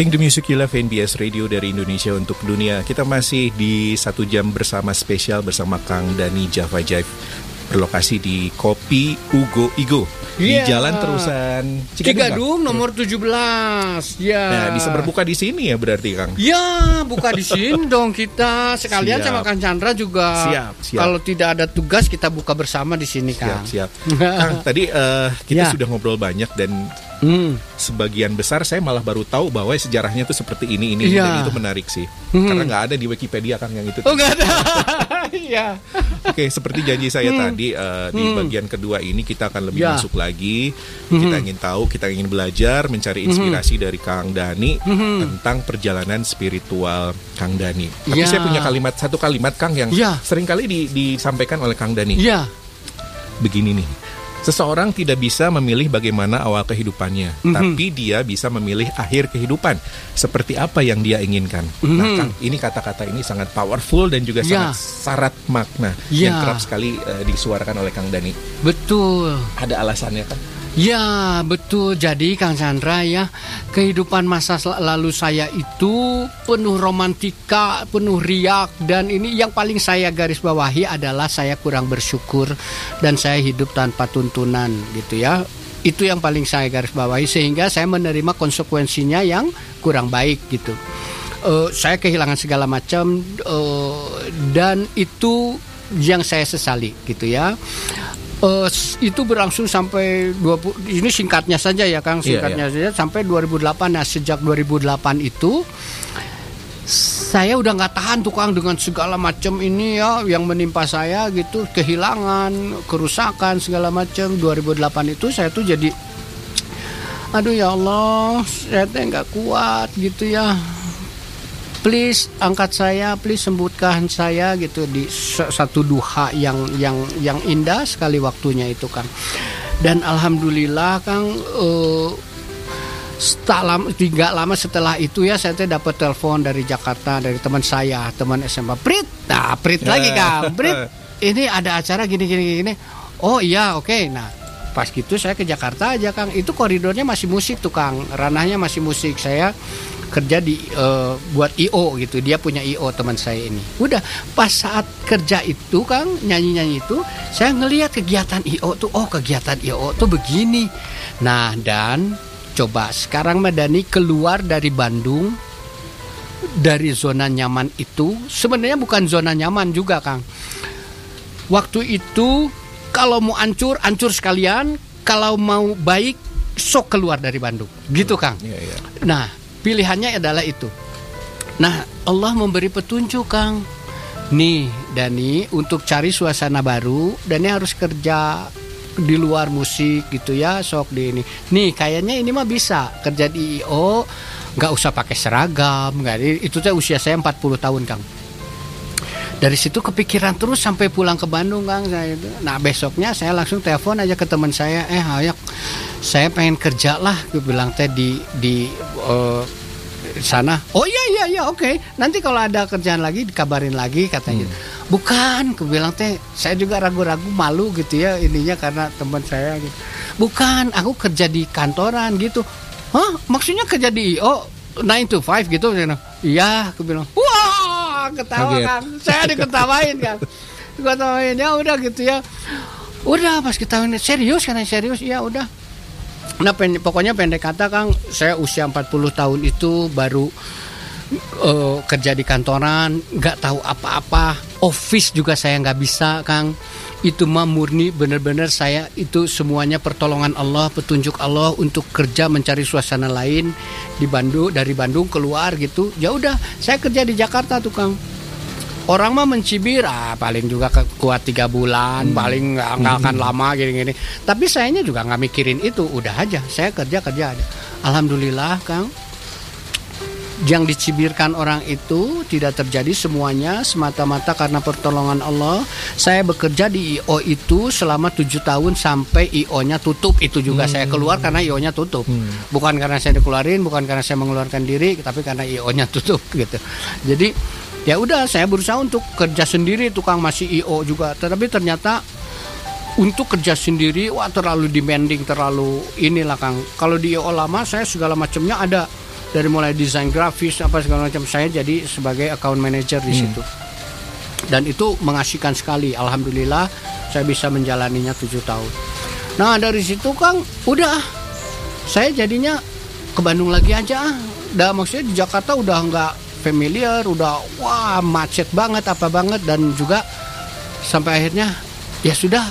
Playing the Music You Love NBS Radio dari Indonesia untuk dunia. Kita masih di satu jam bersama spesial bersama Kang Dani Java Jive berlokasi di Kopi Ugo Igo di Iya. Jalan Terusan Cigadung nomor 17. Ya. Nah, bisa berbuka di sini ya berarti Kang. Ya, buka di sini dong kita. Sekalian Siap. sama Kang Chandra juga. Siap, siap. Kalau tidak ada tugas kita buka bersama di sini, Siap, Kang. siap. Kang, tadi eh, kita Ya. sudah ngobrol banyak dan Hmm. sebagian besar saya malah baru tahu bahwa sejarahnya tuh seperti ini ini Iya. dan itu menarik sih. Hmm. Karena nggak ada di Wikipedia Kang yang itu. Oh, enggak ada. Iya. Oke, seperti janji saya Hmm. tadi eh, di Hmm. bagian kedua ini kita akan lebih Ya. masuk lagi. Kita Hmm. ingin tahu, kita ingin belajar, mencari inspirasi dari Kang Dani Hmm. tentang perjalanan spiritual Kang Dani. Tapi Ya. saya punya kalimat satu kalimat Kang yang Ya. sering kali di- disampaikan oleh Kang Dani. Iya. Begini nih. Seseorang tidak bisa memilih bagaimana awal kehidupannya, Mhm. tapi dia bisa memilih akhir kehidupan seperti apa yang dia inginkan. Nah, Mhm. Kang, ini kata-kata ini sangat powerful dan juga Ya. sangat syarat makna Ya. yang kerap sekali eh, disuarakan oleh Kang Dani. Betul. Ada alasannya kan? Ya, betul. Jadi Kang Chandra ya, kehidupan masa lalu saya itu penuh romantika, penuh riak dan ini yang paling saya garis bawahi adalah saya kurang bersyukur dan saya hidup tanpa tuntunan gitu ya. Itu yang paling saya garis bawahi sehingga saya menerima konsekuensinya yang kurang baik gitu. Eh, saya kehilangan segala macam eh, dan itu yang saya sesali gitu ya. S- itu berlangsung sampai 20 ini singkatnya saja ya Kang Iya, singkatnya saja. Sampai 2008 nah sejak 2008 itu saya udah nggak tahan tukang dengan segala macam ini ya yang menimpa saya gitu kehilangan kerusakan segala macam. 2008 itu saya tuh jadi aduh ya Allah saya teh nggak kuat gitu ya please angkat saya please sembuhkan saya gitu di sa- satu duha yang yang yang indah sekali waktunya itu Kang. Dan alhamdulillah Kang eh, tak lama, tidak lama setelah itu ya saya teh dapat telepon dari Jakarta dari teman saya teman SMA Prit! Nah Prit lagi Kang Prit. Ini ada acara gini gini gini. Oh iya oke. Nah pas gitu saya ke Jakarta aja Kang. Itu koridornya masih musik tuh Kang. Ranahnya masih musik. Saya kerja di eh, buat IO gitu. Dia punya IO teman saya ini. Udah pas saat kerja itu Kang nyanyi nyanyi itu saya ngelihat kegiatan IO tuh oh kegiatan IO tuh begini. Nah dan coba sekarang Madani keluar dari Bandung dari zona nyaman itu sebenarnya bukan zona nyaman juga Kang. Waktu itu kalau mau ancur ancur sekalian. Kalau mau baik sok keluar dari Bandung. Gitu Kang. Iya, iya. Nah, pilihannya adalah itu. Nah, Allah memberi petunjuk, Kang. Nih, Dani, untuk cari suasana baru, Dani harus kerja di luar musik gitu ya, sok di ini. Nih, kayaknya ini mah bisa kerja di IO, nggak usah pakai seragam, nggak. Itu teh usia saya 40 tahun, Kang. Dari situ kepikiran terus sampai pulang ke Bandung, Kang. Saya itu. Nah, besoknya saya langsung telepon aja ke teman saya, eh, ayak, saya pengen kerja lah, gue bilang teh di di eh, sana. Oh iya iya iya, oke. Nanti kalau ada kerjaan lagi dikabarin lagi katanya. Bukan, gue bilang teh, saya juga ragu-ragu malu gitu ya ininya karena teman saya gitu. Bukan, aku kerja di kantoran gitu. Hah? Maksudnya kerja di IO 9 to 5 gitu? Iya, aku bilang. Wah, ketawa Kaget. kan. Saya diketawain kan. Diketawain ya udah gitu ya. Udah pas kita serius kan serius ya udah. Nah pen- pokoknya pendek kata Kang, saya usia 40 tahun itu baru eh, kerja di kantoran, nggak tahu apa-apa. Office juga saya nggak bisa, Kang. Itu mah murni bener-bener saya itu semuanya pertolongan Allah, petunjuk Allah untuk kerja mencari suasana lain di Bandung dari Bandung keluar gitu. Ya udah, saya kerja di Jakarta tuh, Kang. Orang mah mencibir, ah paling juga ke- kuat tiga bulan, paling nggak nggak akan lama gini-gini. Tapi sayanya juga nggak mikirin itu, udah aja. Saya kerja kerja aja. Alhamdulillah, Kang yang dicibirkan orang itu tidak terjadi semuanya semata-mata karena pertolongan Allah. Saya bekerja di IO itu selama tujuh tahun sampai IO-nya tutup. Itu juga saya keluar karena IO-nya tutup. Bukan karena saya dikeluarin, bukan karena saya mengeluarkan diri, tapi karena IO-nya tutup gitu. Jadi ya udah saya berusaha untuk kerja sendiri tukang masih IO juga. Tetapi ternyata untuk kerja sendiri wah terlalu demanding, terlalu inilah Kang. Kalau di IO lama saya segala macamnya ada. Dari mulai desain grafis apa segala macam. Saya jadi sebagai account manager di situ. Dan itu mengasihkan sekali. Alhamdulillah saya bisa menjalaninya tujuh tahun. Nah dari situ kang udah. Saya jadinya ke Bandung lagi aja. Ah. udah maksudnya di Jakarta udah nggak familiar udah wah macet banget apa banget dan juga sampai akhirnya ya sudah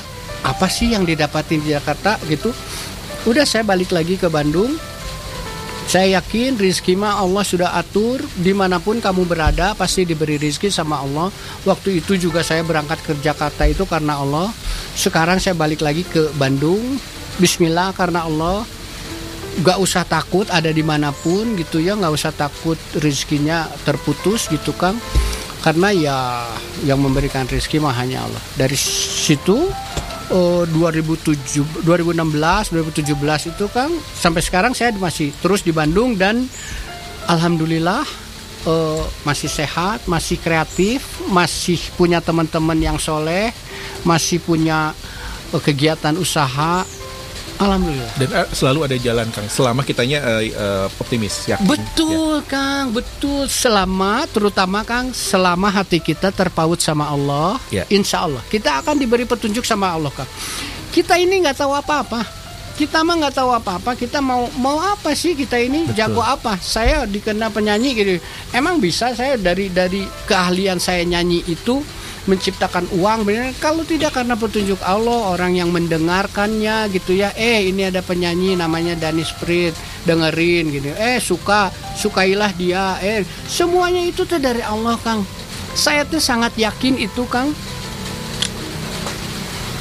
apa sih yang didapatin di Jakarta gitu udah saya balik lagi ke Bandung saya yakin rizki mah Allah sudah atur di mana pun kamu berada pasti diberi rizki sama Allah. Waktu itu juga saya berangkat ke Jakarta itu karena Allah. Sekarang saya balik lagi ke Bandung. Bismillah karena Allah. Gak usah takut ada di mana pun gitu ya, gak usah takut rizkinya terputus gitu Kang. Karena ya yang memberikan rizki mah hanya Allah. Dari situ eh, 2007 2016 2017 itu kan sampai sekarang saya masih terus di Bandung dan alhamdulillah eh, masih sehat masih kreatif masih punya teman-teman yang soleh masih punya eh, kegiatan usaha alhamdulillah Dan eh, selalu ada jalan Kang. Selama kitanya eh, eh, optimis, yakin. Betul, Kang, betul. Selama, terutama Kang, selama hati kita terpaut sama Allah, Ya. insya Allah kita akan diberi petunjuk sama Allah, Kang. Kita ini nggak tahu apa-apa. Kita mah nggak tahu apa-apa. Kita mau mau apa sih kita ini? Betul. Jago apa? Saya dikenal penyanyi gitu. Emang bisa saya dari dari keahlian saya nyanyi itu menciptakan uang benar kalau tidak karena petunjuk Allah orang yang mendengarkannya gitu ya eh ini ada penyanyi namanya Dani Sprit dengerin gitu. Eh suka sukailah dia. Eh semuanya itu tuh dari Allah Kang. Saya tuh sangat yakin itu Kang.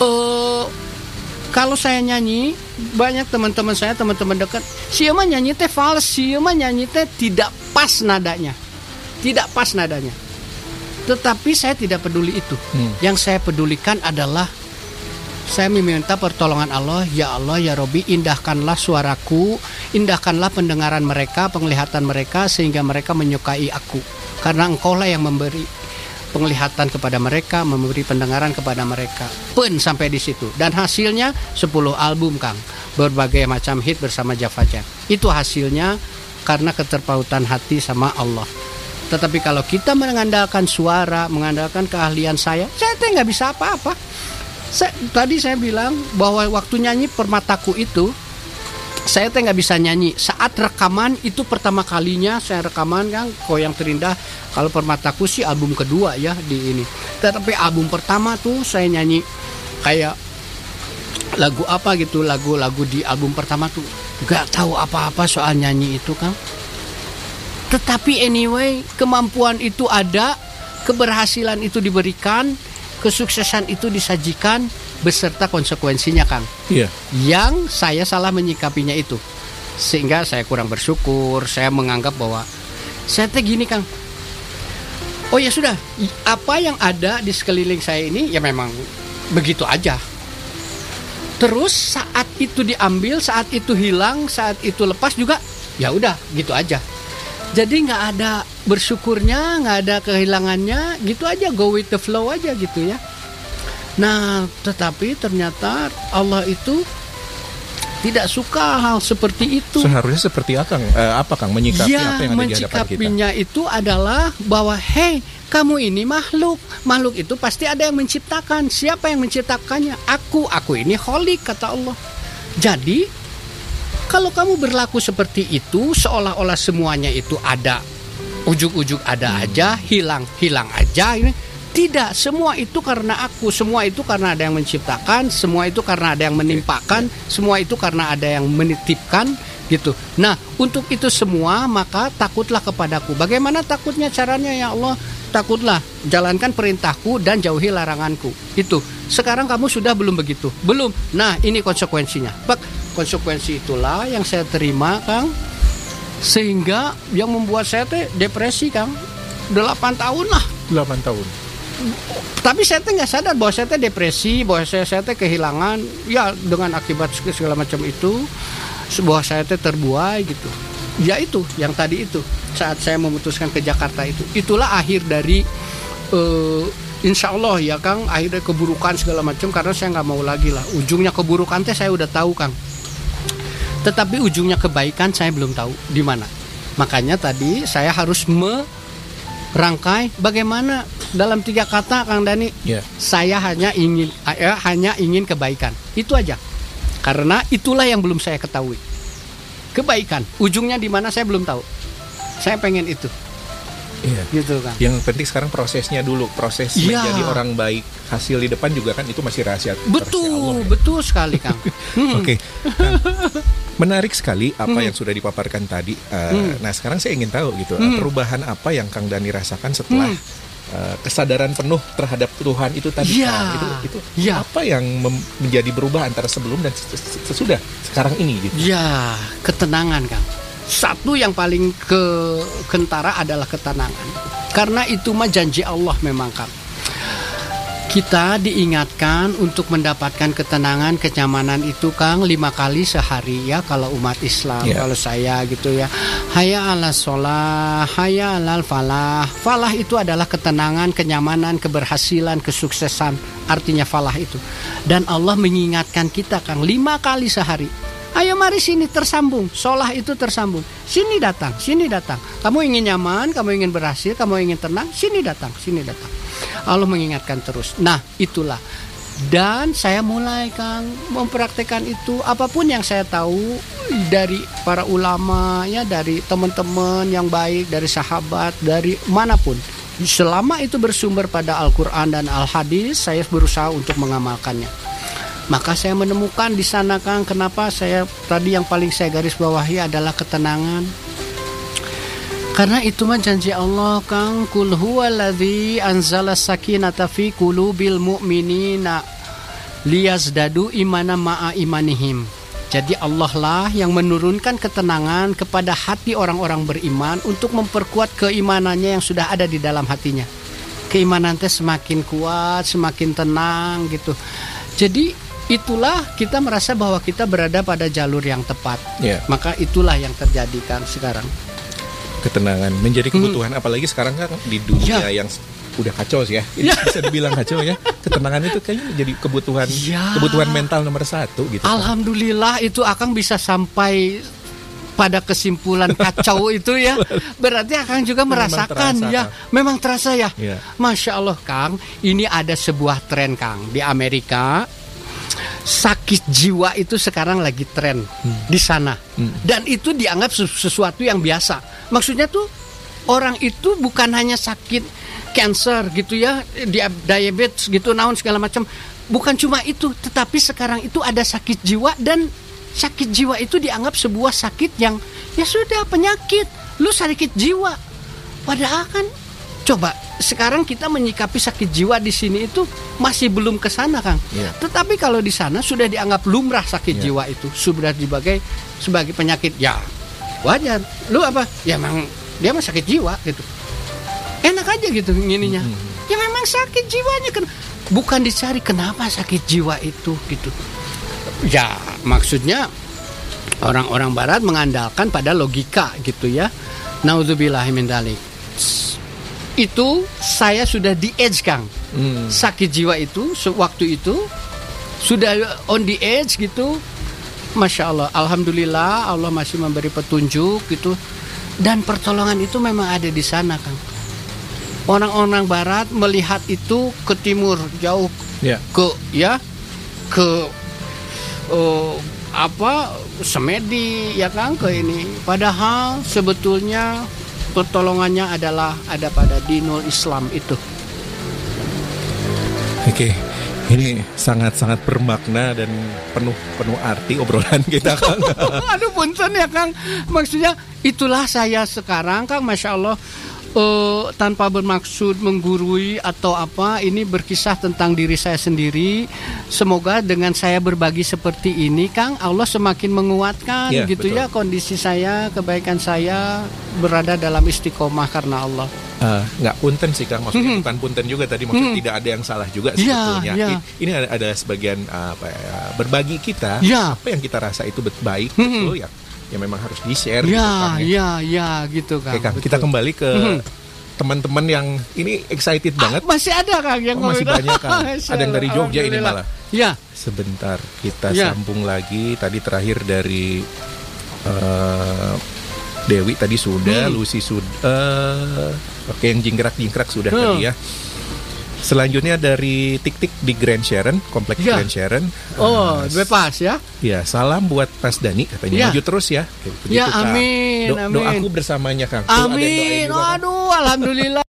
Eh kalau saya nyanyi banyak teman-teman saya teman-teman dekat siapa nyanyi teh fals? Siapa nyanyi teh? Tidak pas nadanya. Tidak pas nadanya tetapi saya tidak peduli itu. Hmm. Yang saya pedulikan adalah saya meminta pertolongan Allah, ya Allah ya Robi, indahkanlah suaraku, indahkanlah pendengaran mereka, penglihatan mereka sehingga mereka menyukai aku. Karena engkaulah yang memberi penglihatan kepada mereka, memberi pendengaran kepada mereka. Pun sampai di situ. Dan hasilnya 10 album Kang. Berbagai macam hit bersama Java Jam. Itu hasilnya karena keterpautan hati sama Allah. Tetapi kalau kita mengandalkan suara, mengandalkan keahlian saya, saya teh nggak bisa apa-apa. Tadi saya bilang bahwa waktu nyanyi permataku itu, saya teh nggak bisa nyanyi. Saat rekaman itu pertama kalinya saya rekaman kan, Koyang Terindah. Kalau permataku sih album kedua ya di ini. Tetapi album pertama tuh saya nyanyi kayak lagu apa gitu, lagu-lagu di album pertama tuh nggak tahu apa-apa soal nyanyi itu kan. Tetapi anyway, kemampuan itu ada, keberhasilan itu diberikan, kesuksesan itu disajikan beserta konsekuensinya, Kang. Iya. Yang saya salah menyikapinya itu. Sehingga saya kurang bersyukur, saya menganggap bahwa saya teh gini, Kang. Oh ya sudah, apa yang ada di sekeliling saya ini ya memang begitu aja. Terus saat itu diambil, saat itu hilang, saat itu lepas juga ya udah gitu aja. Jadi nggak ada bersyukurnya, nggak ada kehilangannya, gitu aja go with the flow aja gitu ya. Nah, tetapi ternyata Allah itu tidak suka hal seperti itu. Seharusnya seperti apa Kang? Eh, apa Kang menyikapi Ya, apa yang ada di hadapan kita? mencikapinya itu adalah bahwa hey, kamu ini makhluk. Makhluk itu pasti ada yang menciptakan. Siapa yang menciptakannya? Aku. Aku ini holik kata Allah. Jadi kalau kamu berlaku seperti itu seolah-olah semuanya itu ada ujuk-ujuk ada aja, hilang hilang aja ini tidak, semua itu karena aku, semua itu karena ada yang menciptakan, semua itu karena ada yang menimpakan, semua itu karena ada yang menitipkan gitu. Nah, untuk itu semua maka takutlah kepadaku. Bagaimana takutnya caranya ya Allah? Takutlah, jalankan perintahku dan jauhi laranganku. Itu. Sekarang kamu sudah belum begitu? Belum. Nah, ini konsekuensinya. Konsekuensi itulah yang saya terima, Kang. sehingga yang membuat saya teh depresi kang. 8 tahun lah. 8 tahun. tapi saya teh nggak sadar bahwa saya teh depresi bahwa saya saya teh kehilangan ya dengan akibat segala macam itu sebuah saya teh terbuai gitu. Ya itu yang tadi itu saat saya memutuskan ke Jakarta itu. Itulah akhir dari eh, Insya Allah ya Kang akhirnya keburukan segala macam karena saya nggak mau lagi lah. Ujungnya keburukan teh saya udah tahu Kang tetapi ujungnya kebaikan saya belum tahu di mana makanya tadi saya harus merangkai bagaimana dalam tiga kata Kang Dani Ya. saya hanya ingin eh, hanya ingin kebaikan itu aja karena itulah yang belum saya ketahui kebaikan ujungnya di mana saya belum tahu saya pengen itu Iya. gitu kan Yang penting sekarang prosesnya dulu, proses Iya. menjadi orang baik. Hasil di depan juga kan itu masih rahasia. rahasia Allah betul ya. betul sekali Kang Hmm. Oke, Kang, menarik sekali apa yang sudah dipaparkan tadi. Uh, Hmm. Nah, sekarang saya ingin tahu gitu, uh, perubahan apa yang Kang Dani rasakan setelah uh, kesadaran penuh terhadap Tuhan itu tadi. Hmm. Iya. Kang? Itu, itu Iya. apa yang mem- menjadi berubah antara sebelum dan ses- ses- sesudah sekarang ini gitu. Ya, ketenangan, Kang. Satu yang paling ke kentara adalah ketenangan. Karena itu mah janji Allah memang, Kang. Kita diingatkan untuk mendapatkan ketenangan, kenyamanan itu Kang lima kali sehari ya kalau umat Islam, Ya. kalau saya gitu ya. Haya ala sholah, haya alal falah. Falah itu adalah ketenangan, kenyamanan, keberhasilan, kesuksesan. Artinya falah itu. Dan Allah mengingatkan kita Kang lima kali sehari. Ayo mari sini tersambung. Sholah itu tersambung. Sini datang, sini datang. Kamu ingin nyaman, kamu ingin berhasil, kamu ingin tenang, sini datang, sini datang. Allah mengingatkan terus. Nah, itulah. Dan saya mulai Kang mempraktekkan itu apa pun yang saya tahu dari para ulama ya dari teman-teman yang baik dari sahabat dari mana pun selama itu bersumber pada Al-Qur'an dan Al-Hadis saya berusaha untuk mengamalkannya maka saya menemukan di sana Kang kenapa saya tadi yang paling saya garis bawahi adalah ketenangan karena itu mah janji Allah Kang Kul huwaladzi anzala sakinata fi qulubil mu'minina liyazdadu imana ma'a imanihim jadi Allah lah yang menurunkan ketenangan kepada hati orang-orang beriman untuk memperkuat keimanannya yang sudah ada di dalam hatinya. Keimanan teh semakin kuat, semakin tenang gitu. Jadi itulah kita merasa bahwa kita berada pada jalur yang tepat. Ya. Maka itulah yang terjadi kan sekarang. Ketenangan menjadi kebutuhan apalagi sekarang kan di dunia Hmm. Ya. yang udah kacau sih ya. Ini Ya. bisa dibilang kacau ya. Ketenangan itu kayaknya jadi kebutuhan Ya. kebutuhan mental nomor satu gitu. Alhamdulillah itu akan bisa sampai pada kesimpulan kacau itu ya. Berarti akan juga Memang merasakan terasa, ya. Kang. Memang terasa ya. Iya. Masya Allah Kang, ini ada sebuah tren Kang di Amerika. Sakit jiwa itu sekarang lagi tren di sana. Dan itu dianggap sesu- sesuatu yang biasa. Maksudnya tuh orang itu bukan hanya sakit cancer gitu ya, dia diabetes gitu naon segala macam. Bukan cuma itu, tetapi sekarang itu ada sakit jiwa dan sakit jiwa itu dianggap sebuah sakit yang ya sudah penyakit. Lu sakit jiwa. Padahal kan coba sekarang kita menyikapi sakit jiwa di sini itu masih belum ke sana Kang. Iya. Tetapi kalau di sana sudah dianggap lumrah sakit Iya. jiwa itu sudah sebagai sebagai penyakit ya wajar. Lu apa? Ya memang dia mah sakit jiwa gitu. Enak aja gitu ngininya. Ya memang sakit jiwanya kan bukan dicari kenapa sakit jiwa itu gitu. Ya maksudnya orang-orang barat mengandalkan pada logika gitu ya. Nauzubillahi min. Itu saya sudah di edge Kang. Hmm. Sakit jiwa itu sewaktu itu sudah on the edge gitu. Masya Allah, Alhamdulillah Allah masih memberi petunjuk gitu. Dan pertolongan itu memang ada di sana Kang. Orang-orang barat melihat itu ke timur jauh Ya. ke ya ke eh, apa semedi ya kan ke ini padahal sebetulnya pertolongannya adalah ada pada dinul Islam itu Oke. Ini sangat-sangat bermakna dan penuh penuh arti obrolan kita Kang. aduh punten ya Kang maksudnya itulah saya sekarang Kang Masya Allah eh, tanpa bermaksud menggurui atau apa, ini berkisah tentang diri saya sendiri. Semoga dengan saya berbagi seperti ini, Kang, Allah semakin menguatkan Iya, gitu betul. ya kondisi saya, kebaikan saya berada dalam istiqomah karena Allah. Eh, nggak punten sih kang maksudnya bukan punten juga tadi maksudnya tidak ada yang salah juga Hmm. Iya, sebetulnya. I- ini ada, ada sebagian apa ya, berbagi kita Iya. apa yang kita rasa itu baik Hmm. betul ya ya memang harus di share gitu, Ya, Kang, ya. ya, ya, gitu Kang. Oke Kang, betul. kita kembali ke Mhm. teman-teman yang ini excited banget Ah, masih ada Kang yang Oh, masih ngomong. banyak, Kang. Ada yang dari Jogja ini malah. Ya, sebentar kita Ya. sambung lagi tadi terakhir dari eh, Dewi tadi sudah Hmm. Lucy sudah eh, oke yang jingkrak-jingkrak sudah Hmm. tadi ya Selanjutnya dari Tik Tik di Grand Sharon, kompleks Ya. Grand Sharon. oh Eh, bebas ya. Ya, salam buat Mas Dani katanya. Ya. Maju terus ya. Begitu, Ya, Kang. amin, Do- amin. Doaku bersamanya, Kang. Tuh, doain Amin. Kang. Aduh, alhamdulillah.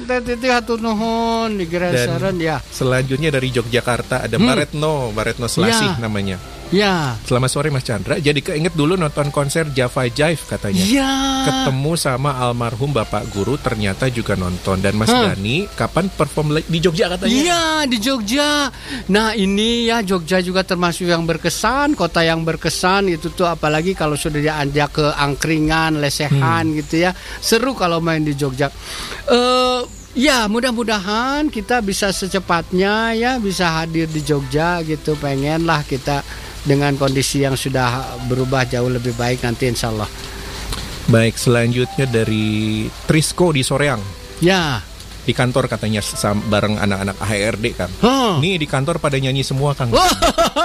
Titi hatur nuhun di Dan Geresaran ya. selanjutnya dari Yogyakarta ada Hmm. Baretno, Baretno Selasih Ya. namanya. Ya. Selamat sore Mas Chandra. Jadi keinget dulu nonton konser Java Jive katanya. Ya. Ketemu sama almarhum Bapak Guru ternyata juga nonton dan Mas Hah. Dani kapan perform di Jogja katanya? Iya di Jogja. Nah ini ya Jogja juga termasuk yang berkesan, kota yang berkesan itu tuh apalagi kalau sudah diajak ke angkringan, lesehan gitu ya, seru kalau main di Jogja. Eh ya mudah-mudahan kita bisa secepatnya ya bisa hadir di Jogja gitu, pengen lah kita dengan kondisi yang sudah berubah jauh lebih baik nanti Insya Allah. Baik, selanjutnya dari Trisco di Soreang. Ya. Di kantor katanya bareng anak-anak HRD Kang. Huh. Nih di kantor pada nyanyi semua Kang.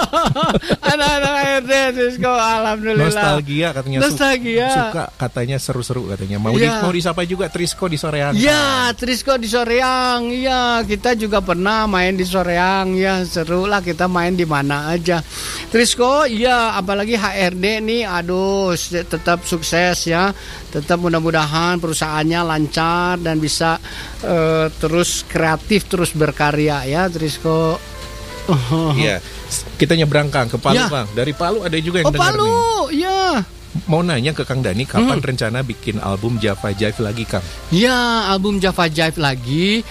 Anak-anak ARD Sisko, alhamdulillah. Nostalgia katanya Nostalgia. suka katanya seru-seru katanya. Mau Iya. di, mau disapa juga Trisco di Soreang. Ya, Trisco di Soreang. Ya, kita juga pernah main di Soreang. Ya, seru lah kita main di mana aja. Trisco, iya, apalagi HRD nih, aduh, tetap sukses ya. Tetap mudah-mudahan perusahaannya lancar dan bisa eh, terus kreatif, terus berkarya ya, Trisco. Iya. Kita nyebrang Kang ke Palu Ya. Bang. Dari Palu ada juga yang Oh, dengar nih. Palu, ya. Mau nanya ke Kang Dani kapan Hmm. rencana bikin album Java Jive lagi Kang? Ya, album Java Jive lagi.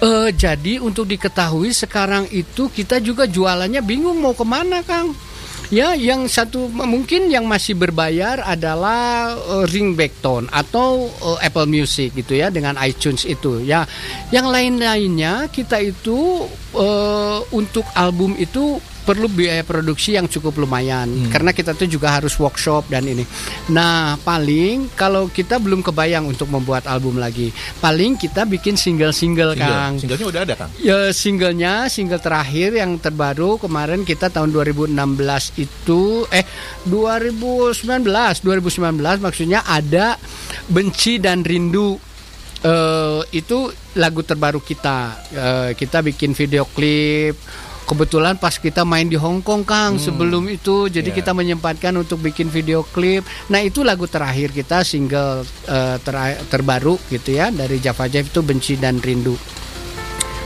Eh, jadi untuk diketahui sekarang itu kita juga jualannya bingung mau ke mana, Kang. Ya, yang satu mungkin yang masih berbayar adalah eh, Ringback Tone atau eh, Apple Music gitu ya dengan iTunes itu ya. Yang lain-lainnya kita itu eh, untuk album itu perlu biaya produksi yang cukup lumayan karena kita tuh juga harus workshop dan ini. Nah, paling kalau kita belum kebayang untuk membuat album lagi, paling kita bikin single-single, Kang. Single. Singlenya udah ada Kang. Ya singlenya, single terakhir yang terbaru kemarin kita tahun 2016 itu eh 2019, 2019 maksudnya ada Benci dan Rindu. Eh itu lagu terbaru kita. Eh, kita bikin video klip. Kebetulan pas kita main di Hong Kong Kang sebelum itu jadi Iya. kita menyempatkan untuk bikin video klip. Nah, itu lagu terakhir kita single eh, tera- terbaru gitu ya dari Java Jive itu Benci dan Rindu.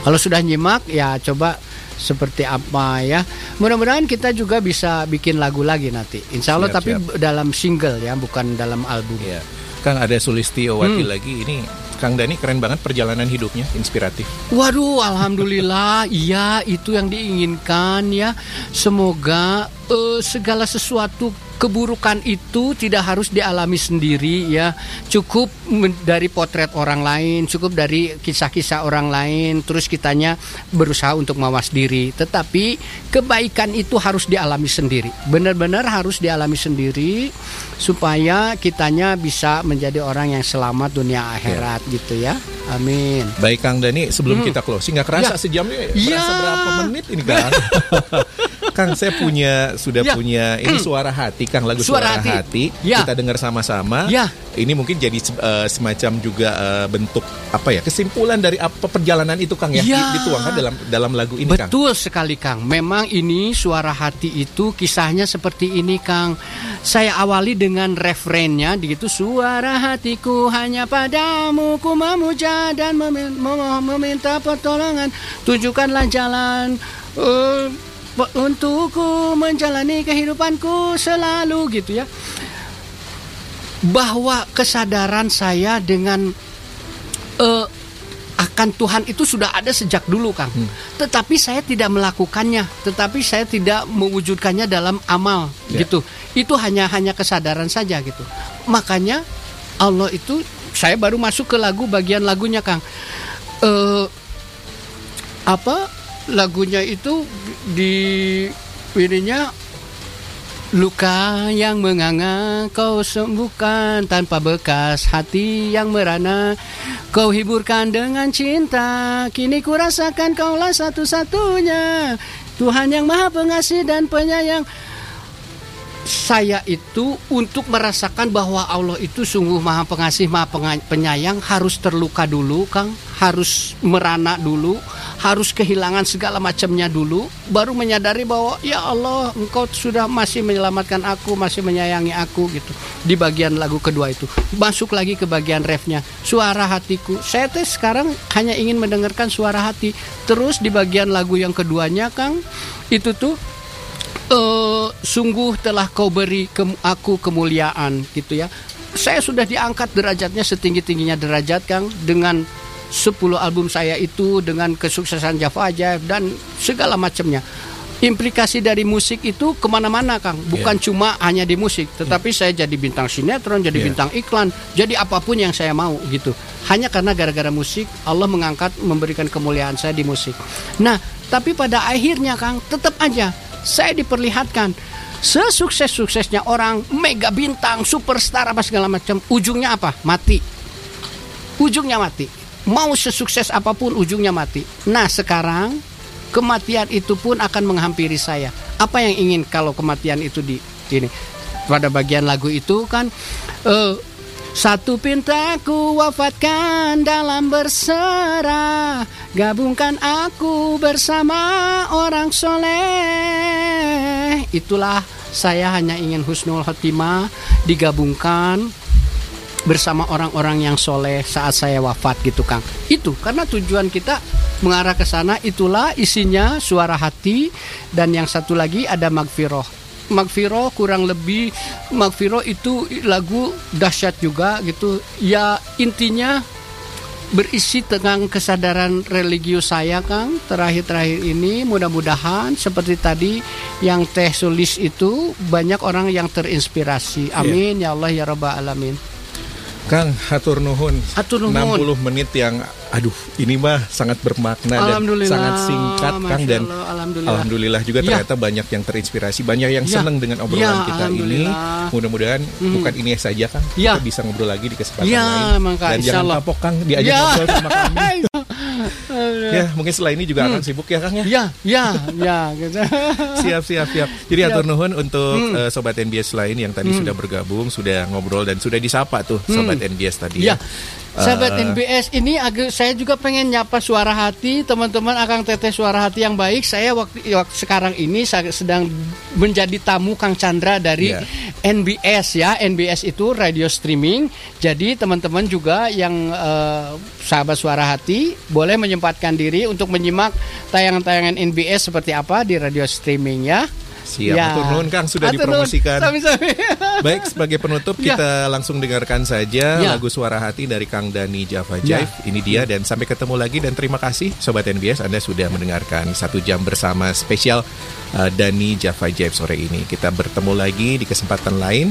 Kalau sudah nyimak ya coba seperti apa ya. Mudah-mudahan kita juga bisa bikin lagu lagi nanti. Insya Allah Siap, tapi siap. dalam single ya, bukan dalam album. Iya. Kang ada Sulistiowati Hmm. lagi ini Kang Dani keren banget perjalanan hidupnya, inspiratif. Waduh, alhamdulillah, iya itu yang diinginkan ya. Semoga eh, segala sesuatu keburukan itu tidak harus dialami sendiri ya. Cukup dari potret orang lain, cukup dari kisah-kisah orang lain, terus kitanya berusaha untuk mawas diri. Tetapi kebaikan itu harus dialami sendiri. Benar-benar harus dialami sendiri supaya kitanya bisa menjadi orang yang selamat dunia akhirat gitu ya. Amin. Baik Kang Dani, sebelum kita closing nggak kerasa Ya. sejamnya, Ya. berasa berapa menit ini Kang? Kang saya punya sudah Ya. punya ini suara hati Kang lagu suara, Suara hati. Hati. Ya. Kita dengar sama-sama. Ya. Ini mungkin jadi eh, semacam juga eh, bentuk apa ya kesimpulan dari apa perjalanan itu Kang ya, Ya. Di- dituangkan dalam dalam lagu ini Kang. Betul sekali Kang. Memang ini suara hati itu kisahnya seperti ini Kang. Saya awali dengan refrennya gitu suara hatiku hanya padamu ku memuja dan memin- mem- meminta pertolongan. Tunjukkanlah jalan pe- untukku menjalani kehidupanku selalu gitu ya. Bahwa kesadaran saya dengan akan Tuhan itu sudah ada sejak dulu, Kang. Hmm. Tetapi saya tidak melakukannya, tetapi saya tidak mewujudkannya dalam amal, Ya. gitu. Itu hanya hanya kesadaran saja, gitu. Makanya Allah itu saya baru masuk ke lagu bagian lagunya, Kang. Eh apa lagunya itu di ininya Luka yang menganga kau sembuhkan tanpa bekas hati yang merana. Kau hiburkan dengan cinta Kini ku rasakan kaulah satu-satunya. Tuhan yang maha pengasih dan penyayang saya itu untuk merasakan bahwa Allah itu sungguh maha pengasih, maha penyayang harus terluka dulu, Kang, harus merana dulu, harus kehilangan segala macamnya dulu, baru menyadari bahwa ya Allah, Engkau sudah masih menyelamatkan aku, masih menyayangi aku gitu. Di bagian lagu kedua itu, masuk lagi ke bagian refnya, suara hatiku. Saya teh sekarang hanya ingin mendengarkan suara hati. Terus di bagian lagu yang keduanya, Kang, itu tuh eh, sungguh telah kau beri ke aku kemuliaan gitu ya. Saya sudah diangkat derajatnya setinggi-tingginya derajat Kang dengan 10 album saya itu dengan kesuksesan Java Ajaib dan segala macamnya. Implikasi dari musik itu ke mana-mana Kang, bukan cuma hanya di musik, tetapi saya jadi bintang sinetron, jadi Yeah. bintang iklan, jadi apa pun yang saya mau gitu. Hanya karena gara-gara musik Allah mengangkat memberikan kemuliaan saya di musik. Nah, tapi pada akhirnya Kang tetap aja saya diperlihatkan sesukses-suksesnya orang mega bintang, superstar apa segala macam, ujungnya apa? Mati. Ujungnya mati. Mau sesukses apa pun ujungnya mati. Nah, sekarang kematian itu pun akan menghampiri saya. Apa yang ingin kalau kematian itu di ini? Pada bagian lagu itu kan eh, satu pintaku wafatkan dalam berserah. Gabungkan aku bersama orang soleh. Itulah saya hanya ingin husnul khotimah Digabungkan bersama orang-orang yang soleh saat saya wafat gitu Kang. Itu karena tujuan kita mengarah ke sana. Itulah isinya suara hati. Dan yang satu lagi ada magfiroh Magfiro kurang lebih Magfiro itu lagu dahsyat juga gitu. Ya intinya berisi tentang kesadaran religius saya Kang terakhir-terakhir ini. Mudah-mudahan seperti tadi yang teh sulis itu banyak orang yang terinspirasi. Amin. Ya Allah ya rabbal alamin. Kang, hatur nuhun. Hatur nuhun. 60 menit yang aduh, ini mah sangat bermakna dan sangat singkat Kang Masya dan Allah, alhamdulillah. alhamdulillah juga Ya. ternyata banyak yang terinspirasi, banyak yang Ya. senang dengan obrolan Ya, kita ini. Mudah-mudahan bukan ini saja Kang, Ya. kita bisa ngobrol lagi di kesempatan Ya, lain. maka dan jangan Allah. kapok Kang diajak Ya. ngobrol sama kami. ya, mungkin setelah ini juga akan sibuk ya Kang ya. ya ya ya gitu siap siap siap. Jadi atur nuhun untuk Hmm. eh, sobat NBS lain yang tadi sudah bergabung, sudah ngobrol dan sudah disapa tuh sobat NBS tadi Ya. ya. Sahabat Eh, NBS ini agak saya juga pengen nyapa suara hati teman-teman akan teteh suara hati yang baik. Saya waktu, waktu sekarang ini saya sedang menjadi tamu Kang Chandra dari Ya. NBS ya. NBS itu radio streaming. Jadi teman-teman juga yang eh, sahabat suara hati boleh menyempatkan diri untuk menyimak tayangan-tayangan NBS seperti apa di radio streaming ya. Siap, Ya. atur nuhun Kang sudah Atur dipromosikan. Sami-sami. Baik, sebagai penutup Ya. kita langsung dengarkan saja Ya. lagu Suara Hati dari Kang Dani Java Ya. Jive. Ini dia dan sampai ketemu lagi dan terima kasih Sobat NBS Anda sudah mendengarkan satu jam bersama spesial uh, Dani Java Jive sore ini. Kita bertemu lagi di kesempatan lain.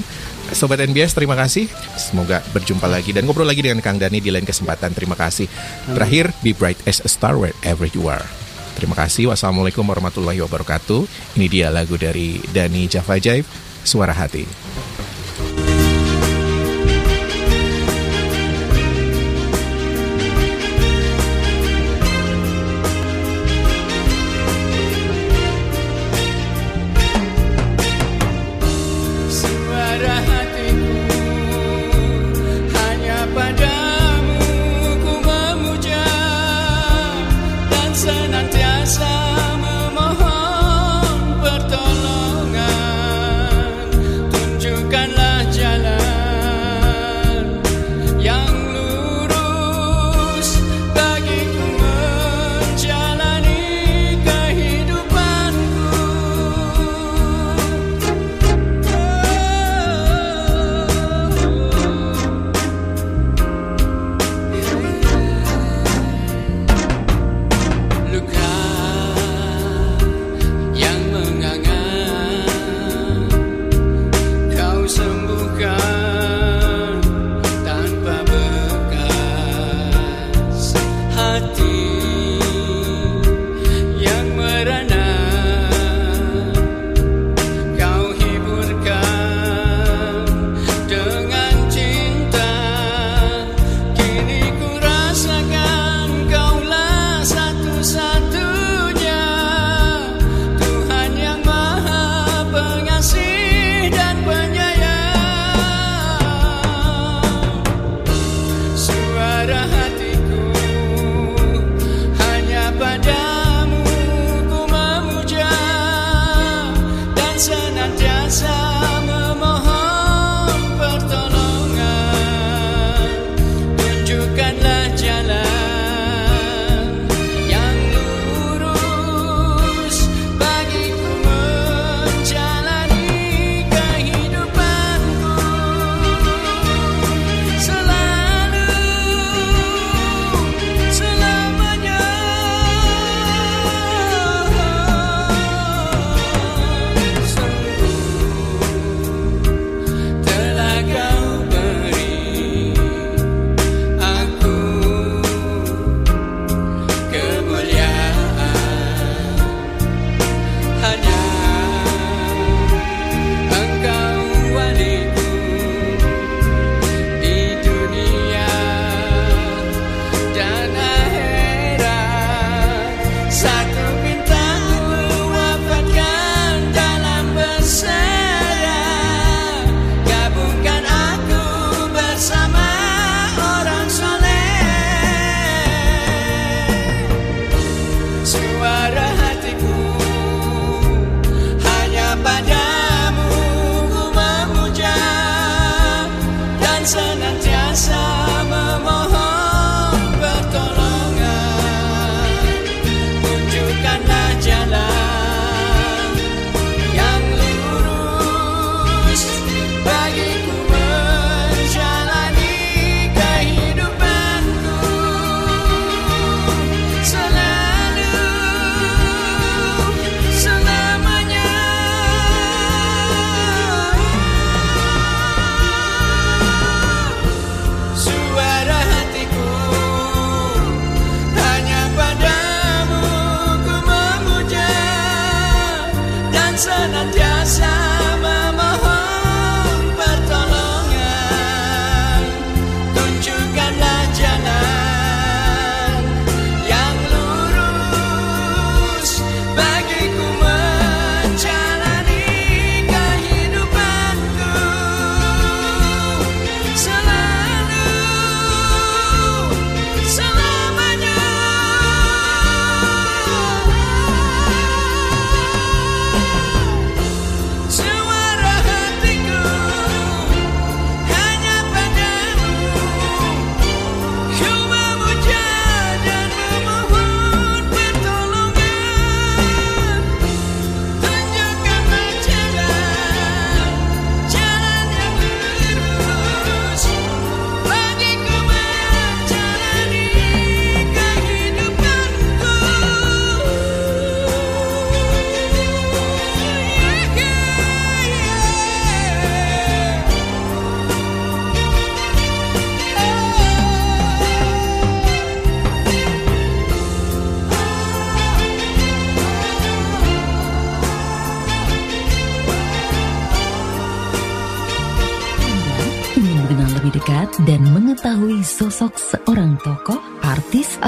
Sobat NBS terima kasih. Semoga berjumpa lagi dan ngobrol lagi dengan Kang Dani di lain kesempatan. Terima kasih. Terakhir, be bright as a star wherever you are. Terima kasih. Wassalamualaikum warahmatullahi wabarakatuh. Ini dia lagu dari Dani Java Jive, Suara Hati.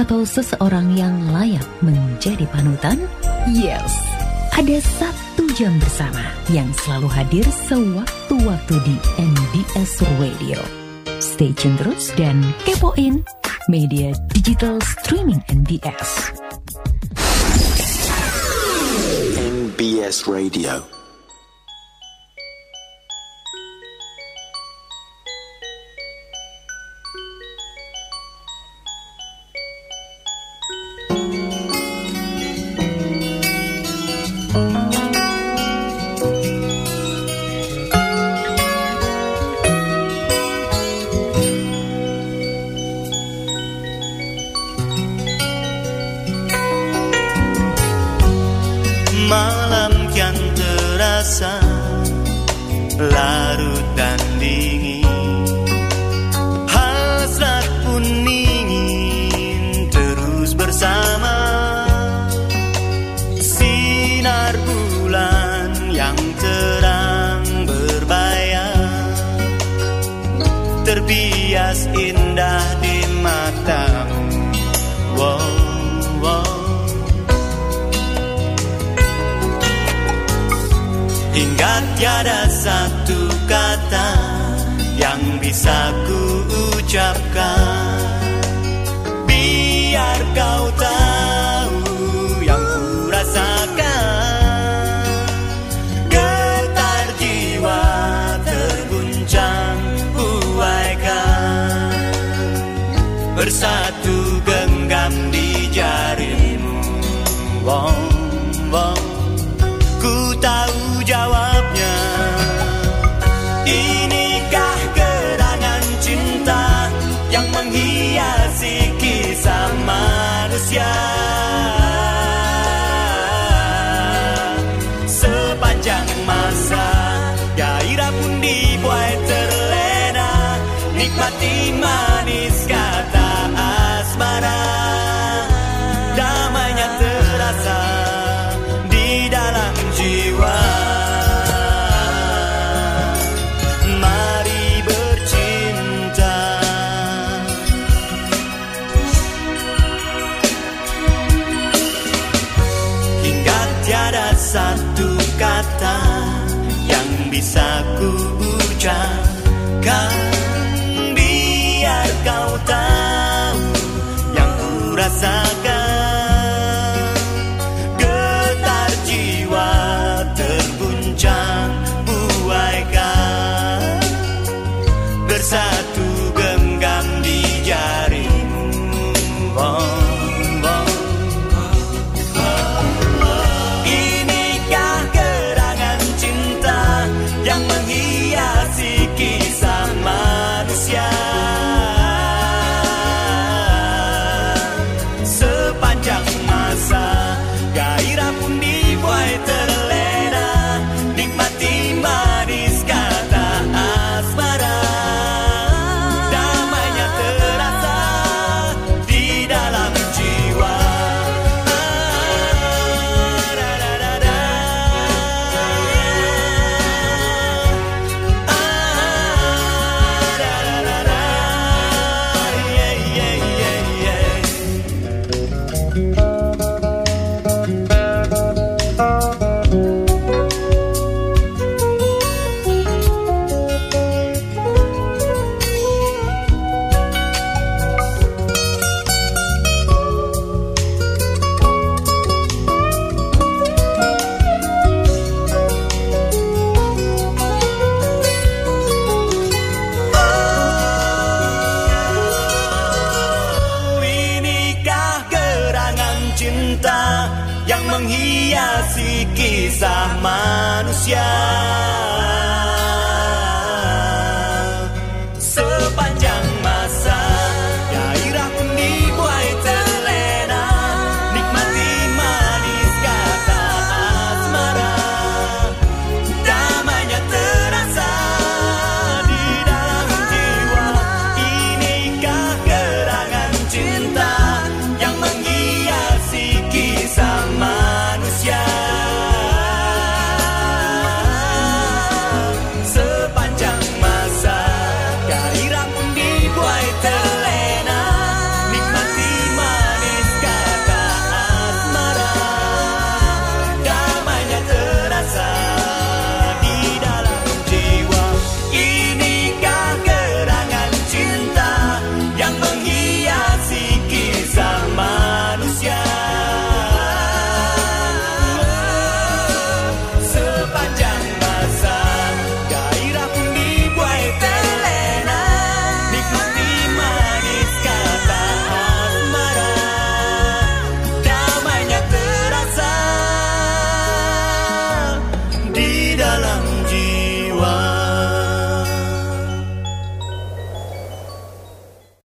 atau seseorang yang layak menjadi panutan? Yes, ada satu jam bersama yang selalu hadir sewaktu-waktu di NBS Radio. Stay tune terus dan kepoin media digital streaming NBS. NBS Radio. bias indah di matamu wow, wow. Hingga tiada satu kata yang bisa ku ucapkan Biar kau tahu Yeah. Yang